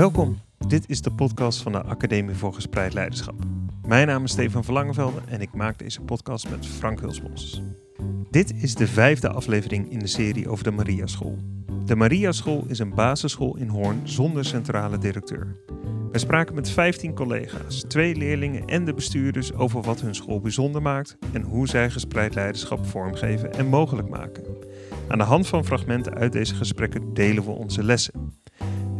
Welkom, dit is de podcast van de Academie voor Gespreid Leiderschap. Mijn naam is Stefan Verlangenvelde en ik maak deze podcast met Frank Hulsbos. Dit is de vijfde aflevering in de serie over de Maria School. De Maria School is een basisschool in Hoorn zonder centrale directeur. Wij spraken met 15 collega's, twee leerlingen en de bestuurders over wat hun school bijzonder maakt en hoe zij gespreid leiderschap vormgeven en mogelijk maken. Aan de hand van fragmenten uit deze gesprekken delen we onze lessen.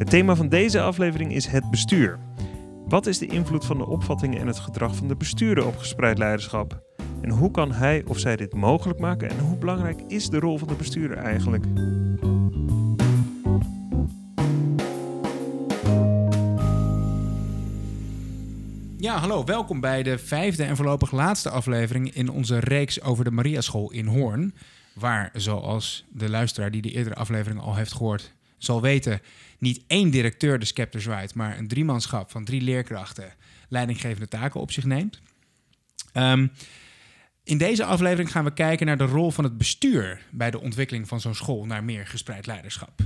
Het thema van deze aflevering is het bestuur. Wat is de invloed van de opvattingen en het gedrag van de bestuurder op gespreid leiderschap? En hoe kan hij of zij dit mogelijk maken en hoe belangrijk is de rol van de bestuurder eigenlijk? Ja, hallo. Welkom bij de vijfde en voorlopig laatste aflevering in onze reeks over de Mariaschool in Hoorn. Waar, zoals de luisteraar die de eerdere aflevering al heeft gehoord, zal weten, niet één directeur de scepter zwaait, maar een driemanschap van drie leerkrachten leidinggevende taken op zich neemt. Ehm, in deze aflevering gaan we kijken naar de rol van het bestuur bij de ontwikkeling van zo'n school naar meer gespreid leiderschap.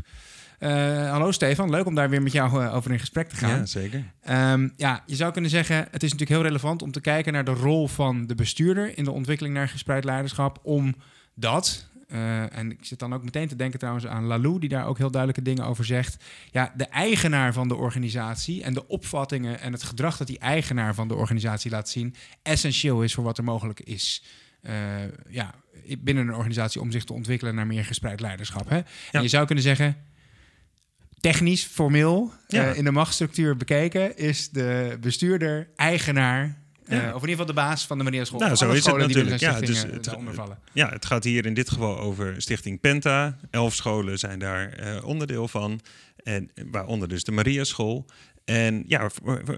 Uh, hallo Stefan, leuk om daar weer met jou uh, over in gesprek te gaan. Ja, zeker. Um, ja, je zou kunnen zeggen, het is natuurlijk heel relevant om te kijken naar de rol van de bestuurder in de ontwikkeling naar gespreid leiderschap, omdat, uh, en ik zit dan ook meteen te denken trouwens aan Lalou, die daar ook heel duidelijke dingen over zegt. Ja, de eigenaar van de organisatie en de opvattingen en het gedrag dat die eigenaar van de organisatie laat zien, essentieel is voor wat er mogelijk is. Uh, ja, binnen een organisatie om zich te ontwikkelen naar meer gespreid leiderschap. Hè? Ja. En je zou kunnen zeggen, technisch, formeel, ja. uh, in de machtsstructuur bekeken, is de bestuurder eigenaar ja. Uh, of in ieder geval de baas van de Maria School. Nou, zo is het natuurlijk. Ja, dus het, ja, het gaat hier in dit geval over Stichting Penta. Elf scholen zijn daar uh, onderdeel van. En waaronder dus de Maria School. En ja,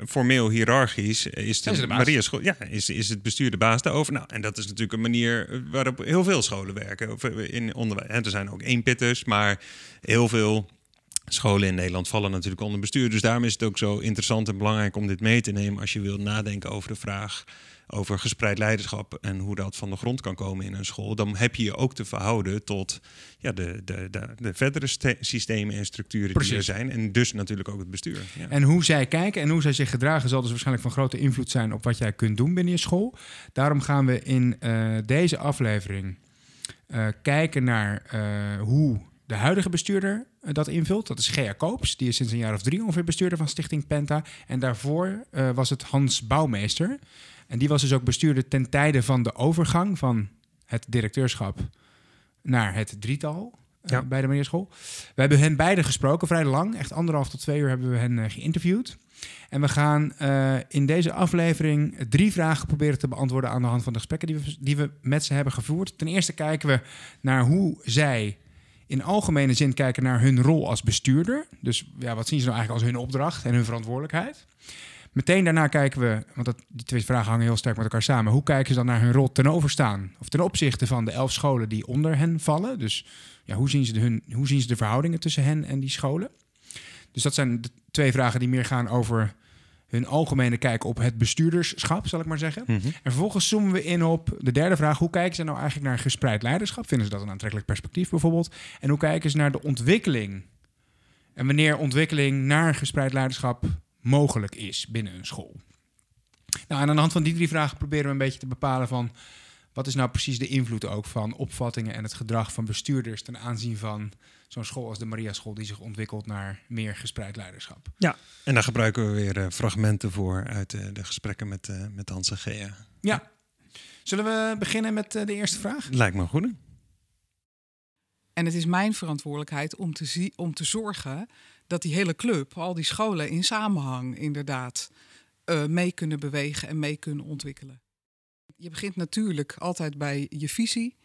formeel hiërarchisch is de, de Maria School, ja, is, is het bestuur de baas daarover. Nou, en dat is natuurlijk een manier waarop heel veel scholen werken. In onderwijs. En er zijn ook eenpitters, maar heel veel scholen in Nederland vallen natuurlijk onder bestuur. Dus daarom is het ook zo interessant en belangrijk om dit mee te nemen als je wilt nadenken over de vraag over gespreid leiderschap en hoe dat van de grond kan komen in een school. Dan heb je je ook te verhouden tot ja, de, de, de, de verdere systemen en structuren Precies. die er zijn. En dus natuurlijk ook het bestuur. Ja. En hoe zij kijken en hoe zij zich gedragen zal dus waarschijnlijk van grote invloed zijn op wat jij kunt doen binnen je school. Daarom gaan we in uh, deze aflevering uh, kijken naar uh, hoe de huidige bestuurder dat invult. Dat is Gea Koops. Die is sinds een jaar of drie ongeveer bestuurder van Stichting Penta. En daarvoor uh, was het Hans Bouwmeester. En die was dus ook bestuurder ten tijde van de overgang van het directeurschap naar het drietal. Ja. bij de Marierschool. We hebben hen beiden gesproken, vrij lang. Echt anderhalf tot twee uur hebben we hen uh, geïnterviewd. En we gaan in deze aflevering drie vragen proberen te beantwoorden aan de hand van de gesprekken die we, die we met ze hebben gevoerd. Ten eerste kijken we naar hoe zij in algemene zin kijken naar hun rol als bestuurder. Dus ja, wat zien ze nou eigenlijk als hun opdracht en hun verantwoordelijkheid? Meteen daarna kijken we, want dat, die twee vragen hangen heel sterk met elkaar samen. Hoe kijken ze dan naar hun rol ten overstaan of ten opzichte van de elf scholen die onder hen vallen? Dus ja, hoe, zien ze hun, hoe zien ze de verhoudingen tussen hen en die scholen? Dus dat zijn de twee vragen die meer gaan over hun algemene kijk op het bestuurderschap, zal ik maar zeggen. Mm -hmm. En vervolgens zoomen we in op de derde vraag. Hoe kijken ze nou eigenlijk naar gespreid leiderschap? Vinden ze dat een aantrekkelijk perspectief bijvoorbeeld? En hoe kijken ze naar de ontwikkeling? En wanneer ontwikkeling naar gespreid leiderschap mogelijk is binnen een school? Nou, en aan de hand van die drie vragen proberen we een beetje te bepalen van... wat is nou precies de invloed ook van opvattingen en het gedrag van bestuurders... ten aanzien van zo'n school als de Maria School, die zich ontwikkelt naar meer gespreid leiderschap. Ja, en daar gebruiken we weer uh, fragmenten voor uit uh, de gesprekken met, uh, met Hans en Gea. Ja. Zullen we beginnen met de eerste vraag? Lijkt me goed. En het is mijn verantwoordelijkheid om te, zie om te zorgen dat die hele club, al die scholen in samenhang inderdaad mee kunnen bewegen en mee kunnen ontwikkelen. Je begint natuurlijk altijd bij je visie.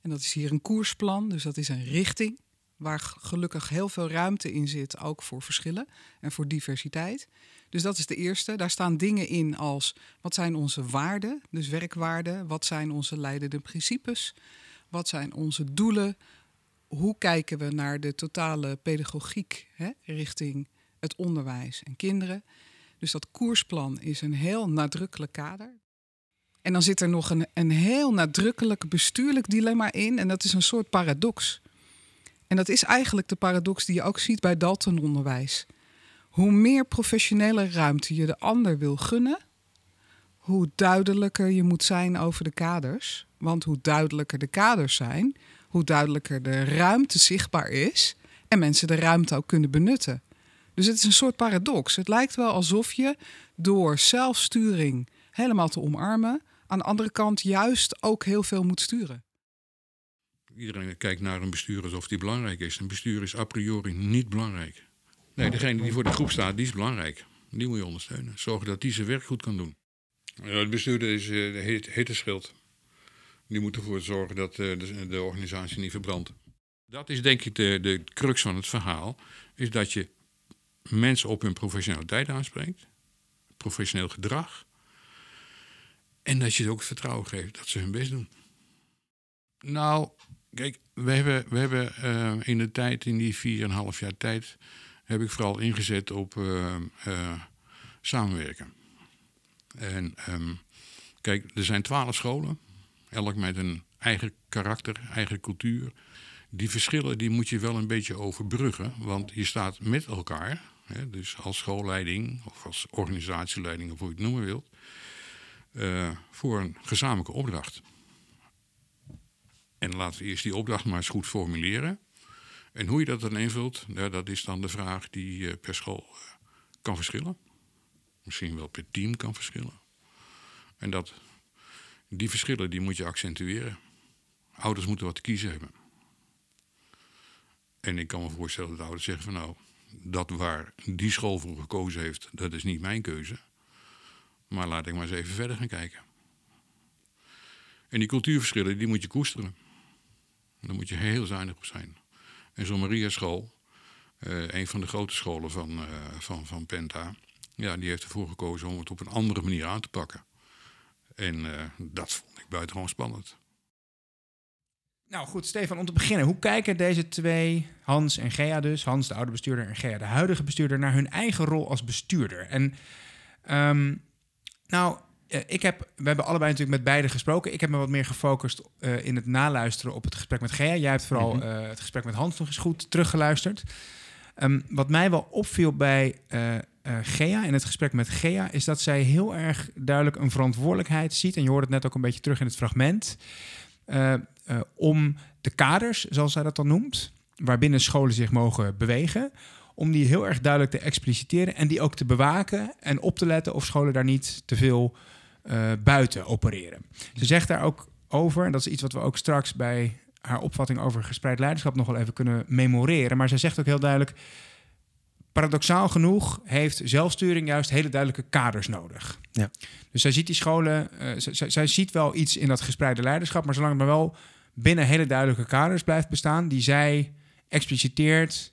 En dat is hier een koersplan, dus dat is een richting waar gelukkig heel veel ruimte in zit, ook voor verschillen en voor diversiteit. Dus dat is de eerste. Daar staan dingen in als wat zijn onze waarden, dus werkwaarden, wat zijn onze leidende principes, wat zijn onze doelen, hoe kijken we naar de totale pedagogiek hè, richting het onderwijs en kinderen. Dus dat koersplan is een heel nadrukkelijk kader. En dan zit er nog een, een heel nadrukkelijk bestuurlijk dilemma in. En dat is een soort paradox. En dat is eigenlijk de paradox die je ook ziet bij Daltononderwijs. hoe meer professionele ruimte je de ander wil gunnen, hoe duidelijker je moet zijn over de kaders. Want hoe duidelijker de kaders zijn, hoe duidelijker de ruimte zichtbaar is en mensen de ruimte ook kunnen benutten. Dus het is een soort paradox. Het lijkt wel alsof je door zelfsturing helemaal te omarmen, aan de andere kant juist ook heel veel moet sturen. Iedereen kijkt naar een bestuur alsof die belangrijk is. Een bestuur is a priori niet belangrijk. Nee, degene die voor de groep staat, die is belangrijk. Die moet je ondersteunen. Zorgen dat die zijn werk goed kan doen. Het bestuurder is uh, de hete schild. Die moet ervoor zorgen dat uh, de, de, organisatie niet verbrandt. Dat is denk ik de, de crux van het verhaal. Is dat je mensen op hun professionaliteit aanspreekt. Professioneel gedrag. En dat je ze ook vertrouwen geeft dat ze hun best doen. Nou, kijk, we hebben, we hebben uh, in de tijd, in die 4,5 jaar tijd, heb ik vooral ingezet op uh, uh, samenwerken. En um, kijk, er zijn twaalf scholen, elk met een eigen karakter, eigen cultuur. Die verschillen die moet je wel een beetje overbruggen, want je staat met elkaar, hè, dus als schoolleiding of als organisatieleiding of hoe je het noemen wilt, uh, voor een gezamenlijke opdracht. En laten we eerst die opdracht maar eens goed formuleren. En hoe je dat dan invult, ja, dat is dan de vraag die uh, per school uh, kan verschillen. Misschien wel per team kan verschillen. En dat, die verschillen die moet je accentueren. Ouders moeten wat te kiezen hebben. En ik kan me voorstellen dat ouders zeggen van nou, dat waar die school voor gekozen heeft, dat is niet mijn keuze. Maar laat ik maar eens even verder gaan kijken. En die cultuurverschillen, die moet je koesteren. Daar moet je heel zuinig op zijn. En zo'n Maria School, uh, een van de grote scholen van, uh, van, van Penta, ja, die heeft ervoor gekozen om het op een andere manier aan te pakken. En uh, dat vond ik buitengewoon spannend. Nou goed, Stefan, om te beginnen. Hoe kijken deze twee, Hans en Gea dus, Hans de oude bestuurder en Gea de huidige bestuurder, naar hun eigen rol als bestuurder? En um, nou, ik heb, we hebben allebei natuurlijk met beide gesproken. Ik heb me wat meer gefocust uh, in het naluisteren op het gesprek met Gea. Jij hebt vooral mm -hmm. uh, het gesprek met Hans nog eens goed teruggeluisterd. Um, wat mij wel opviel bij uh, Gea en het gesprek met Gea... is dat zij heel erg duidelijk een verantwoordelijkheid ziet... en je hoort het net ook een beetje terug in het fragment... om de kaders, zoals zij dat dan noemt... waarbinnen scholen zich mogen bewegen om die heel erg duidelijk te expliciteren en die ook te bewaken en op te letten of scholen daar niet te veel uh, buiten opereren. Ze zegt daar ook over, en dat is iets wat we ook straks bij haar opvatting over gespreid leiderschap nog wel even kunnen memoreren, maar zij zegt ook heel duidelijk, paradoxaal genoeg heeft zelfsturing juist hele duidelijke kaders nodig. Ja. Dus zij ziet die scholen, uh, zij, zij ziet wel iets in dat gespreide leiderschap, maar zolang het maar wel binnen hele duidelijke kaders blijft bestaan, die zij expliciteert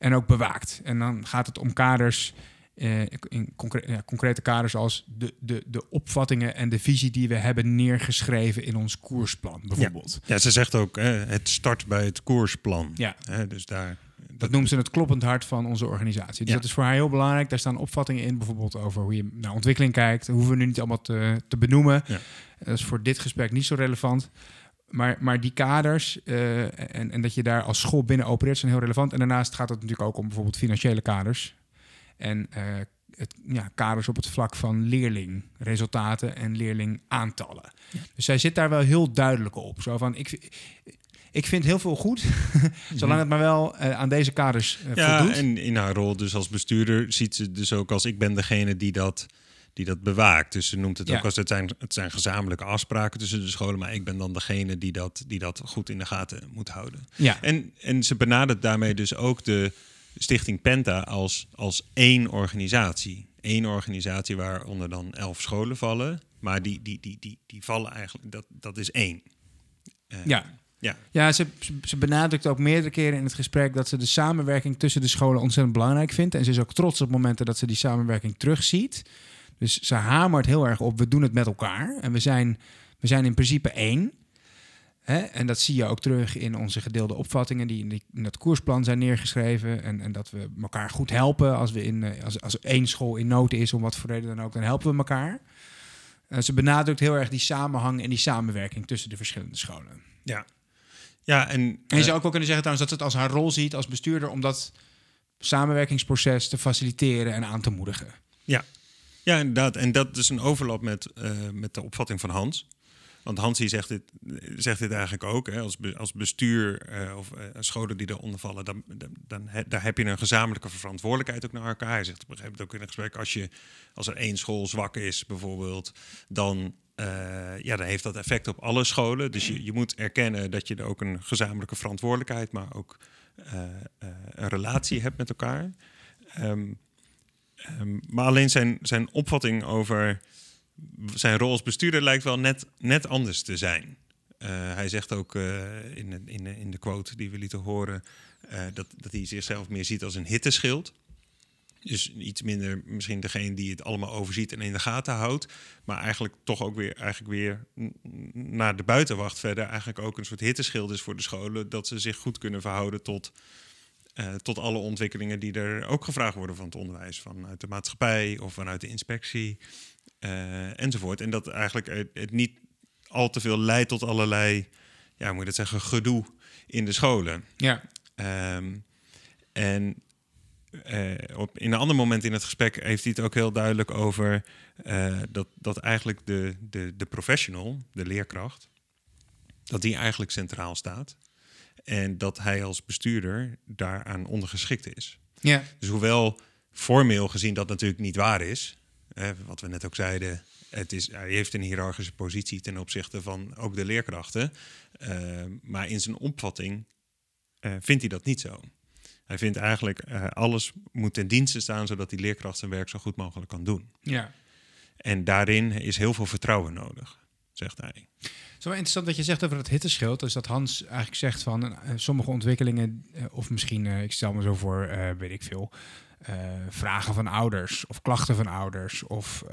en ook bewaakt. En dan gaat het om kaders, uh, in concre ja, concrete kaders als de, de, de opvattingen en de visie die we hebben neergeschreven in ons koersplan, bijvoorbeeld. Ja, ja ze zegt ook, hè, het start bij het koersplan. Ja. Hè, dus daar, dat, dat noemt ze het kloppend hart van onze organisatie. Dus ja. dat is voor haar heel belangrijk. Daar staan opvattingen in, bijvoorbeeld over hoe je naar ontwikkeling kijkt. Dat hoeven we nu niet allemaal te, te benoemen. Dat is voor dit gesprek niet zo relevant. Maar, maar die kaders uh, en, en dat je daar als school binnen opereert zijn heel relevant. En daarnaast gaat het natuurlijk ook om bijvoorbeeld financiële kaders. En uh, het, ja, kaders op het vlak van leerlingresultaten en leerlingaantallen. Ja. Dus zij zit daar wel heel duidelijk op. Zo van, ik, ik vind heel veel goed, zolang het maar wel uh, aan deze kaders ja, voldoet. en in haar rol dus als bestuurder ziet ze dus ook als ik ben degene die dat die dat bewaakt. Dus ze noemt het Ja. ook als het zijn, het zijn gezamenlijke afspraken tussen de scholen, maar ik ben dan degene die dat, die dat goed in de gaten moet houden. Ja, En, en ze benadert daarmee dus ook de Stichting Penta als, als één organisatie. Eén organisatie waaronder dan elf scholen vallen, maar die, die, die, die, die vallen eigenlijk, dat, dat is één. Eh, ja. ja. Ja, ze, ze- ze benadrukt ook meerdere keren in het gesprek dat ze de samenwerking tussen de scholen ontzettend belangrijk vindt. En ze is ook trots op momenten dat ze die samenwerking terugziet. Dus ze hamert heel erg op, we doen het met elkaar. En we zijn, we zijn in principe één. Hè? En dat zie je ook terug in onze gedeelde opvattingen die in, die in dat koersplan zijn neergeschreven. En, en dat we elkaar goed helpen als, we in, eh, als, als één school in nood is, om wat voor reden dan ook, dan helpen we elkaar. Eh, ze benadrukt heel erg die samenhang en die samenwerking tussen de verschillende scholen. Ja, ja en, En je eh, zou ook wel kunnen zeggen trouwens dat ze het als haar rol ziet als bestuurder om dat samenwerkingsproces te faciliteren en aan te moedigen. Ja, ja inderdaad. En dat is een overlap met, eh, met de opvatting van Hans. Want Hansie zegt dit, zegt dit eigenlijk ook. Hè, als, als bestuur eh, of eh, scholen die eronder vallen, dan, dan, daar heb je een gezamenlijke verantwoordelijkheid ook naar elkaar. Hij zegt op een gegeven moment ook in een gesprek, als, je, als er één school zwak is bijvoorbeeld, dan, ja, dan heeft dat effect op alle scholen. Dus je, je moet erkennen dat je er ook een gezamenlijke verantwoordelijkheid, maar ook een relatie hebt met elkaar. Ehm, ehm, maar alleen zijn, zijn opvatting over zijn rol als bestuurder lijkt wel net, net anders te zijn. Eh, hij zegt ook eh, in, in, in de quote die we lieten horen eh, dat, dat hij zichzelf meer ziet als een hitteschild. Dus iets minder misschien degene die het allemaal overziet en in de gaten houdt. Maar eigenlijk toch ook weer, eigenlijk weer naar de buitenwacht verder. Eigenlijk ook een soort hitteschild is voor de scholen. Dat ze zich goed kunnen verhouden tot, eh, tot alle ontwikkelingen die er ook gevraagd worden van het onderwijs. Vanuit de maatschappij of vanuit de inspectie eh, enzovoort. En dat eigenlijk het, het niet al te veel leidt tot allerlei, ja, hoe moet je dat zeggen, gedoe in de scholen. Ja, Ehm, en eh, op, in een ander moment in het gesprek heeft hij het ook heel duidelijk over dat, dat eigenlijk de, de, de professional, de leerkracht, dat die eigenlijk centraal staat. En dat hij als bestuurder daaraan ondergeschikt is. ja, Dus hoewel formeel gezien dat natuurlijk niet waar is, hè, wat we net ook zeiden, het is, hij heeft een hiërarchische positie ten opzichte van ook de leerkrachten. eh, maar in zijn opvatting eh, vindt hij dat niet zo. Hij vindt eigenlijk eh, alles moet ten dienste staan zodat die leerkracht zijn werk zo goed mogelijk kan doen. ja. En daarin is heel veel vertrouwen nodig, zegt hij. Het is wel interessant wat je zegt over het hitteschild. Dus dat Hans eigenlijk zegt van eh, sommige ontwikkelingen, eh, of misschien, eh, ik stel me zo voor, weet ik veel, vragen van ouders of klachten van ouders. Of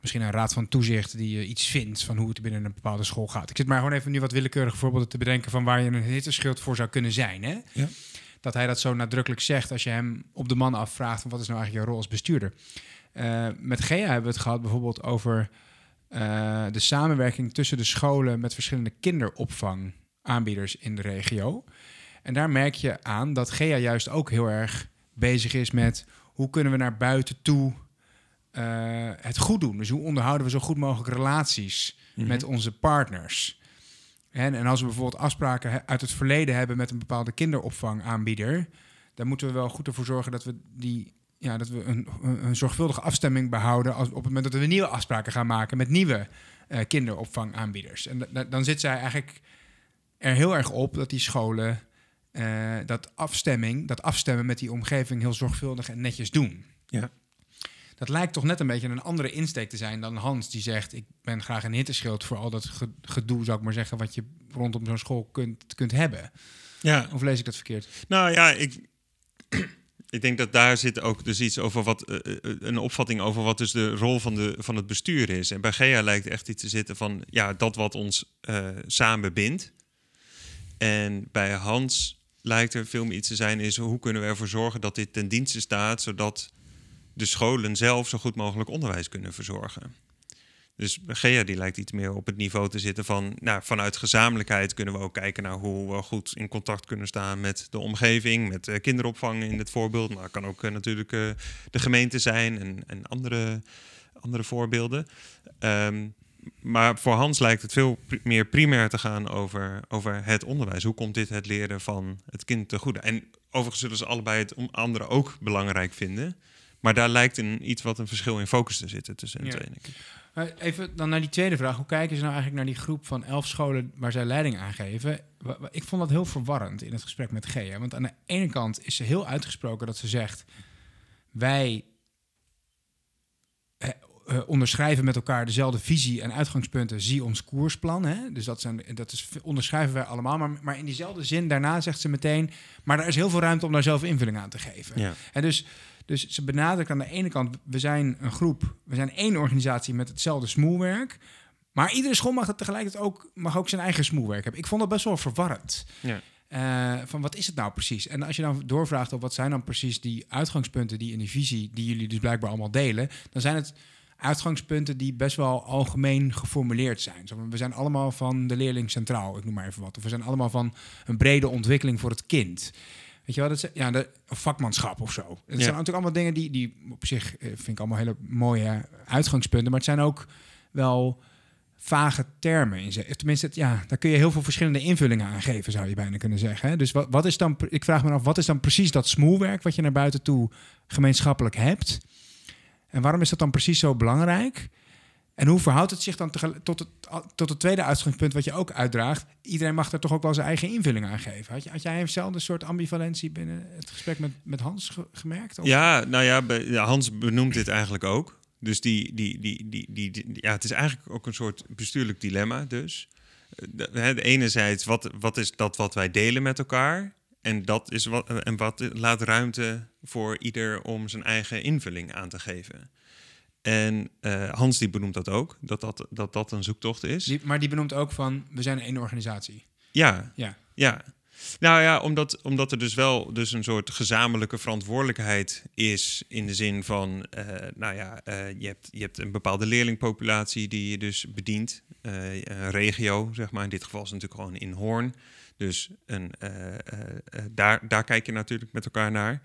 misschien een raad van toezicht die je iets vindt van hoe het binnen een bepaalde school gaat. Ik zit maar gewoon even nu wat willekeurige voorbeelden te bedenken van waar je een hitteschild voor zou kunnen zijn. Hè? Ja. Dat hij dat zo nadrukkelijk zegt als je hem op de man afvraagt van wat is nou eigenlijk je rol als bestuurder. Met Gea hebben we het gehad bijvoorbeeld over eh, de samenwerking tussen de scholen met verschillende kinderopvangaanbieders in de regio. En daar merk je aan dat Gea juist ook heel erg bezig is met hoe kunnen we naar buiten toe eh, het goed doen. Dus hoe onderhouden we zo goed mogelijk relaties met onze partners. En, en als we bijvoorbeeld afspraken uit het verleden hebben met een bepaalde kinderopvangaanbieder, dan moeten we wel goed ervoor zorgen dat we die ja, dat we een, een zorgvuldige afstemming behouden als, op het moment dat we nieuwe afspraken gaan maken met nieuwe eh, kinderopvangaanbieders. En da- da- dan zit zij eigenlijk er heel erg op dat die scholen eh, dat afstemming, dat afstemmen met die omgeving heel zorgvuldig en netjes doen. Ja. Dat lijkt toch net een beetje een andere insteek te zijn dan Hans, die zegt: Ik ben graag een hitteschild voor al dat ge- gedoe, zou ik maar zeggen, wat je rondom zo'n school kunt, kunt hebben. Ja, Of lees ik dat verkeerd? Nou ja, ik, ik denk dat daar zit ook dus iets over wat eh, eh, een opvatting over wat dus de rol van, de, van het bestuur is. En bij Gea lijkt echt iets te zitten van ja, dat wat ons eh, samen bindt. En bij Hans lijkt er veel meer iets te zijn is hoe kunnen we ervoor zorgen dat dit ten dienste staat, zodat de scholen zelf zo goed mogelijk onderwijs kunnen verzorgen. Dus Gea die lijkt iets meer op het niveau te zitten van, nou, vanuit gezamenlijkheid kunnen we ook kijken naar hoe we goed in contact kunnen staan met de omgeving, met eh, kinderopvang in het voorbeeld, maar het kan ook eh, natuurlijk eh, de gemeente zijn en, en andere, andere voorbeelden. Ehm, maar voor Hans lijkt het veel meer primair te gaan over, over het onderwijs. Hoe komt dit het leren van het kind te goede? En overigens zullen ze allebei het om anderen ook belangrijk vinden. Maar daar lijkt een, iets wat een verschil in focus te zitten tussen de Ja. twee. Even dan naar die tweede vraag. Hoe kijken ze nou eigenlijk naar die groep van elf scholen waar zij leiding aan geven? Ik vond dat heel verwarrend in het gesprek met Gea. Want aan de ene kant is ze heel uitgesproken dat ze zegt... wij eh, onderschrijven met elkaar dezelfde visie en uitgangspunten. Zie ons koersplan. Hè? Dus dat, zijn, dat is, onderschrijven wij allemaal. Maar, maar in diezelfde zin, daarna zegt ze meteen... maar er is heel veel ruimte om daar zelf invulling aan te geven. Ja. En dus, dus ze benadrukt aan de ene kant, we zijn een groep, we zijn één organisatie met hetzelfde smoelwerk. Maar iedere school mag dat tegelijkertijd ook, mag ook zijn eigen smoelwerk hebben. Ik vond dat best wel verwarrend. Ja. Eh, van wat is het nou precies? En als je dan doorvraagt op wat zijn dan precies die uitgangspunten die in die visie, die jullie dus blijkbaar allemaal delen, dan zijn het uitgangspunten die best wel algemeen geformuleerd zijn. Zo, We zijn allemaal van de leerling centraal, ik noem maar even wat. Of we zijn allemaal van een brede ontwikkeling voor het kind. Weet je wel, dat ja, de, vakmanschap of zo. Het Ja. zijn natuurlijk allemaal dingen die, die op zich eh, vind ik allemaal hele mooie uitgangspunten. Maar het zijn ook wel vage termen. In ze- Tenminste, het- ja, daar kun je heel veel verschillende invullingen aan geven, zou je bijna kunnen zeggen. Hè? Dus wat, wat is dan, ik vraag me af, wat is dan precies dat smoelwerk wat je naar buiten toe gemeenschappelijk hebt? En waarom is dat dan precies zo belangrijk? En hoe verhoudt het zich dan tot het, tot het tweede uitgangspunt wat je ook uitdraagt? Iedereen mag er toch ook wel zijn eigen invulling aan geven. Had, je, had jij eenzelfde soort ambivalentie binnen het gesprek met, met Hans ge- gemerkt? Of- Ja, nou ja, Hans benoemt dit eigenlijk ook. Dus die, die, die, die, die, ja, het is eigenlijk ook een soort bestuurlijk dilemma. Dus Eh, de enerzijds, wat, wat is dat wat wij delen met elkaar? En, dat is wat, en wat laat ruimte voor ieder om zijn eigen invulling aan te geven. En eh, Hans die benoemt dat ook, dat dat, dat, dat een zoektocht is. Die, maar die benoemt ook van, we zijn één organisatie. Ja, Ja. ja. Nou ja, omdat, omdat er dus wel dus een soort gezamenlijke verantwoordelijkheid is. In de zin van, eh, nou ja, eh, je, hebt, je hebt een bepaalde leerlingpopulatie die je dus bedient. Een regio, zeg maar. In dit geval is het natuurlijk gewoon in Hoorn. Dus een, daar, daar kijk je natuurlijk met elkaar naar.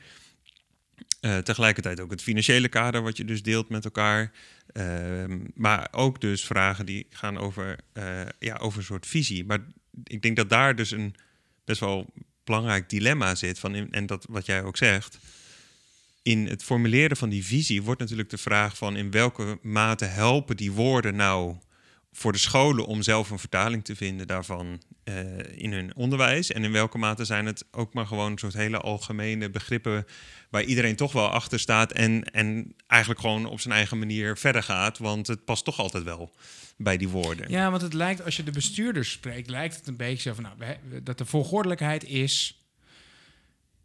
Eh, tegelijkertijd ook het financiële kader wat je dus deelt met elkaar. Ehm, maar ook dus vragen die gaan over, eh, ja, over een soort visie. Maar ik denk dat daar dus een best wel belangrijk dilemma zit. Van en dat wat jij ook zegt. In het formuleren van die visie wordt natuurlijk de vraag van in welke mate helpen die woorden nou voor de scholen om zelf een vertaling te vinden daarvan eh, in hun onderwijs. En in welke mate zijn het ook maar gewoon een soort hele algemene begrippen waar iedereen toch wel achter staat en, en eigenlijk gewoon op zijn eigen manier verder gaat. Want het past toch altijd wel bij die woorden. Ja, want het lijkt, als je de bestuurders spreekt, lijkt het een beetje zo van, nou, dat de volgordelijkheid is...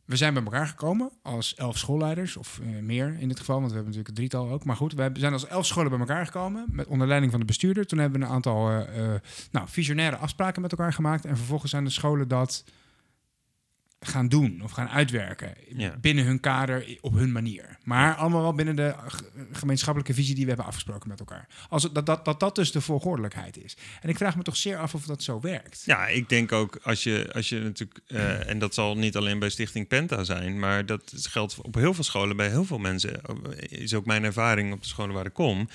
We zijn bij elkaar gekomen als elf schoolleiders, of eh, meer in dit geval, want we hebben natuurlijk een drietal ook. Maar goed, we zijn als elf scholen bij elkaar gekomen, met onder leiding van de bestuurder. Toen hebben we een aantal eh, eh, nou, visionaire afspraken met elkaar gemaakt. En vervolgens zijn de scholen dat gaan doen of gaan uitwerken Ja. binnen hun kader op hun manier. Maar allemaal wel binnen de gemeenschappelijke visie die we hebben afgesproken met elkaar. Als het, dat, dat, dat dat dus de volgordelijkheid is. En ik vraag me toch zeer af of dat zo werkt. Ja, ik denk ook als je, als je natuurlijk, eh, en dat zal niet alleen bij Stichting Penta zijn, maar dat geldt op heel veel scholen, bij heel veel mensen, is ook mijn ervaring op de scholen waar ik kom.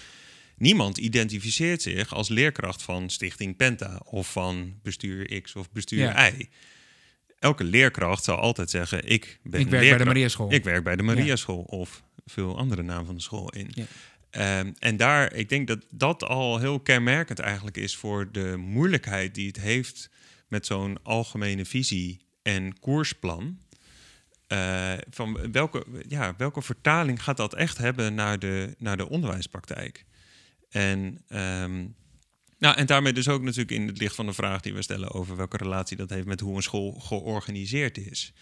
Niemand identificeert zich als leerkracht van Stichting Penta of van bestuur X of bestuur Ja. Y. Elke leerkracht zal altijd zeggen: Ik ben ik werk bij de leerkracht. Mariaschool. Ik werk bij de Mariaschool of veel andere namen van de school in. Ja. Ehm, en daar, ik denk dat dat al heel kenmerkend eigenlijk is voor de moeilijkheid die het heeft met zo'n algemene visie en koersplan. Eh, van welke, ja, welke vertaling gaat dat echt hebben naar de, naar de onderwijspraktijk? En, ehm, nou, en daarmee dus ook natuurlijk in het licht van de vraag die we stellen over welke relatie dat heeft met hoe een school georganiseerd is.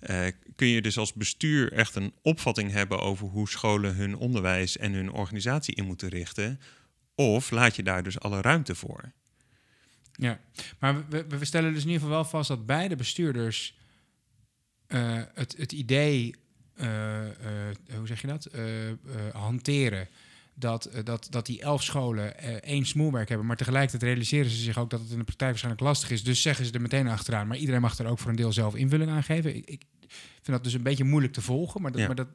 Eh, kun je dus als bestuur echt een opvatting hebben over hoe scholen hun onderwijs en hun organisatie in moeten richten? Of laat je daar dus alle ruimte voor? Ja, maar we, we stellen dus in ieder geval wel vast dat beide bestuurders eh, het, het idee, eh, hoe zeg je dat, hanteren. Dat, eh, dat, dat die elf scholen eh, één smoelwerk hebben, maar tegelijkertijd realiseren ze zich ook dat het in de praktijk waarschijnlijk lastig is. Dus zeggen ze er meteen achteraan. Maar iedereen mag er ook voor een deel zelf invulling aan geven. Ik, ik vind dat dus een beetje moeilijk te volgen, maar dat, Ja. maar dat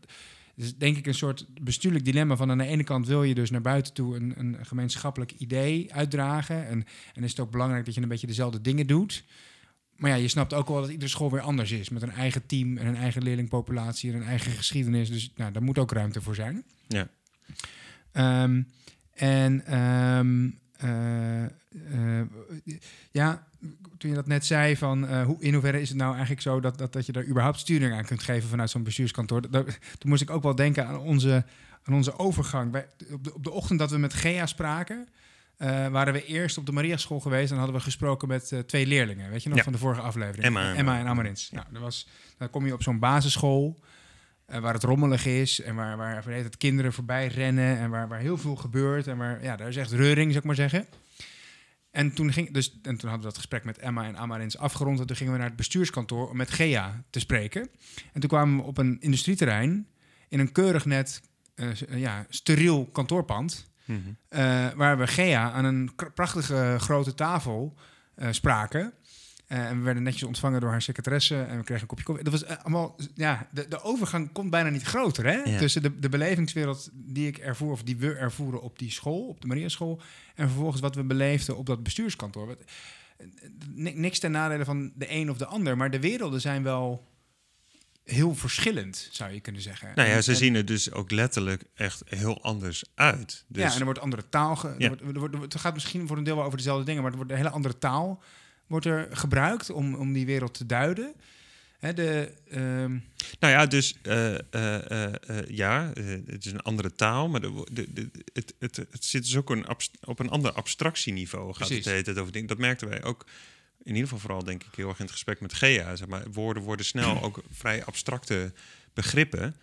is denk ik een soort bestuurlijk dilemma van aan de ene kant wil je dus naar buiten toe een, een gemeenschappelijk idee uitdragen. En, en is het ook belangrijk dat je een beetje dezelfde dingen doet. Maar ja, je snapt ook wel dat iedere school weer anders is. Met een eigen team en een eigen leerlingpopulatie en een eigen geschiedenis. Dus nou, daar moet ook ruimte voor zijn. Ja. Ehm, en ehm, eh, eh, ja, toen je dat net zei van eh, hoe, in hoeverre is het nou eigenlijk zo dat, dat, dat je daar überhaupt sturing aan kunt geven vanuit zo'n bestuurskantoor. Dat- dat- toen moest ik ook wel denken aan onze, aan onze overgang. Wij, op, de, op de ochtend dat we met Gea spraken, waren we eerst op de Mariaschool geweest en hadden we gesproken met twee leerlingen. Weet je nog Ja. van de vorige aflevering? Emma en- Emma en Amarins. Nou, dat was, dan kom je op zo'n basisschool waar het rommelig is en waar, waar het kinderen voorbij rennen en waar, waar heel veel gebeurt en waar, ja, daar is echt reuring, zou ik maar zeggen. En toen, ging, dus, en toen hadden we dat gesprek met Emma en Amarins afgerond. En toen gingen we naar het bestuurskantoor om met Gea te spreken. En toen kwamen we op een industrieterrein in een keurig net eh, eh, ja, steriel kantoorpand. Mhm. eh, waar we Gea aan een prachtige grote tafel spraken. Eh, en we werden netjes ontvangen door haar secretaresse en we kregen een kopje koffie. Dat was eh, allemaal, ja, de, de overgang komt bijna niet groter, hè? Ja. Tussen de, de belevingswereld die ik ervoer, of die we ervoeren op die school, op de Maria School, en vervolgens wat we beleefden op dat bestuurskantoor. Wat, eh, ni- niks ten nadele van de een of de ander, maar de werelden zijn wel heel verschillend, zou je kunnen zeggen. Nou ja, ze en- zien er dus ook letterlijk echt heel anders uit. Dus, Ja, en er wordt andere taal. Ge- Ja. er wordt, er wordt, er gaat misschien voor een deel wel over dezelfde dingen, maar er wordt een hele andere taal wordt er gebruikt om, om die wereld te duiden. Hè, de, ehm, Nou ja, dus eh, eh, eh, ja, het is een andere taal, maar de, de, de- het, het, het zit dus ook een op een ander abstractieniveau. Gaat Precies. het over dingen. Dat merkten wij ook. In ieder geval vooral denk ik heel erg in het gesprek met Gea. Zeg maar, woorden worden snel ook vrij abstracte begrippen.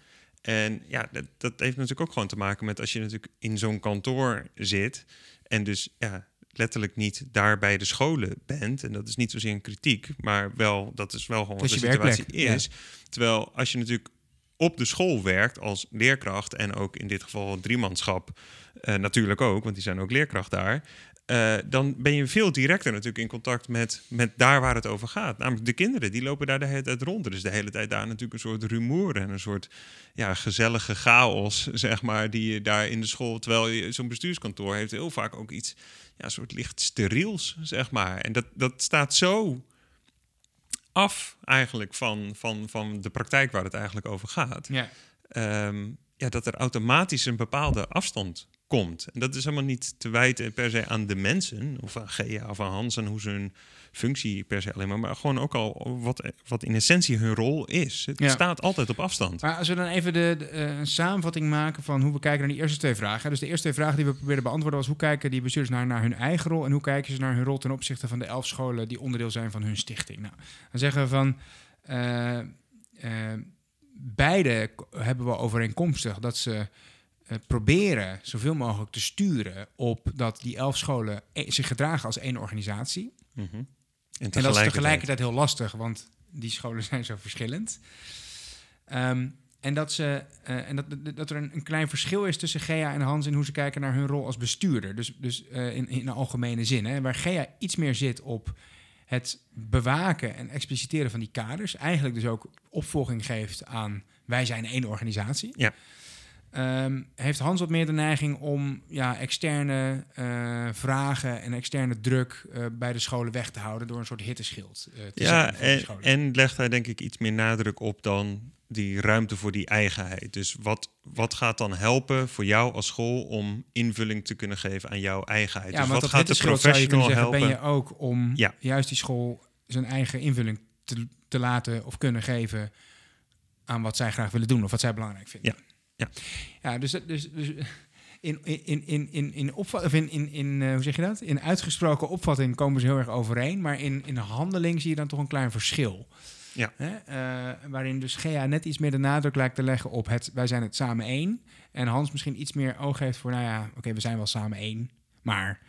En ja, dat, dat heeft natuurlijk ook gewoon te maken met als je natuurlijk in zo'n kantoor zit en dus ja, letterlijk niet daar bij de scholen bent. En dat is niet zozeer een kritiek, maar wel, dat is wel gewoon wat de situatie werkplek, ja. is. Terwijl als je natuurlijk op de school werkt als leerkracht en ook in dit geval driemanschap eh, natuurlijk ook, want die zijn ook leerkracht daar. Eh, dan ben je veel directer natuurlijk in contact met, met daar waar het over gaat. Namelijk de kinderen, die lopen daar de hele tijd rond. Er is de hele tijd daar natuurlijk een soort rumoer en een soort ja, gezellige chaos, zeg maar, die je daar in de school... Terwijl je zo'n bestuurskantoor heeft heel vaak ook iets, ja, een soort licht steriels, zeg maar. En dat, dat staat zo af eigenlijk van, van, van de praktijk waar het eigenlijk over gaat. ja. Ehm, ja, dat er automatisch een bepaalde afstand komt. En dat is helemaal niet te wijten per se aan de mensen, of aan Gea of aan Hans en hoe ze hun functie per se alleen maar, maar gewoon ook al wat, wat in essentie hun rol is. Het Ja. staat altijd op afstand. Maar als we dan even de, de, eh, een samenvatting maken van hoe we kijken naar die eerste twee vragen. Dus de eerste twee vragen die we probeerden beantwoorden was hoe kijken die bestuurders naar, naar hun eigen rol en hoe kijken ze naar hun rol ten opzichte van de elf scholen die onderdeel zijn van hun stichting. Nou, dan zeggen we van eh, eh, beide hebben we overeenkomstig dat ze eh, proberen zoveel mogelijk te sturen op dat die elf scholen e- zich gedragen als één organisatie. Mhm. En, En dat is tegelijkertijd- heel lastig, want die scholen zijn zo verschillend. Ehm, en dat, ze, eh, en dat, dat- er een, een klein verschil is tussen Gea en Hans in hoe ze kijken naar hun rol als bestuurder. Dus, dus eh, in, in de algemene zin. Hè, waar Gea iets meer zit op het bewaken en expliciteren van die kaders. Eigenlijk dus ook opvolging geeft aan wij zijn één organisatie. Ja. Ehm, heeft Hans wat meer de neiging om ja, externe eh, vragen en externe druk eh, bij de scholen weg te houden door een soort hitteschild te Ja, en, legt hij denk ik iets meer nadruk op dan die ruimte voor die eigenheid. Dus wat, wat gaat dan helpen voor jou als school om invulling te kunnen geven aan jouw eigenheid? ja, dus wat gaat de professional zeggen, helpen? ben je ook om Ja. juist die school zijn eigen invulling te, te laten of kunnen geven aan wat zij graag willen doen of wat zij belangrijk vinden. Ja. Ja. Ja, dus, dus, dus in, in, in, in, in, of in, in, in eh, hoe zeg je dat? In uitgesproken opvatting komen ze heel erg overeen, maar in, in handeling zie je dan toch een klein verschil. Ja. Hè? Eh, waarin dus Gea net iets meer de nadruk lijkt te leggen op het wij zijn het samen één. En Hans misschien iets meer oog heeft voor, nou ja, oké, we zijn wel samen één. Maar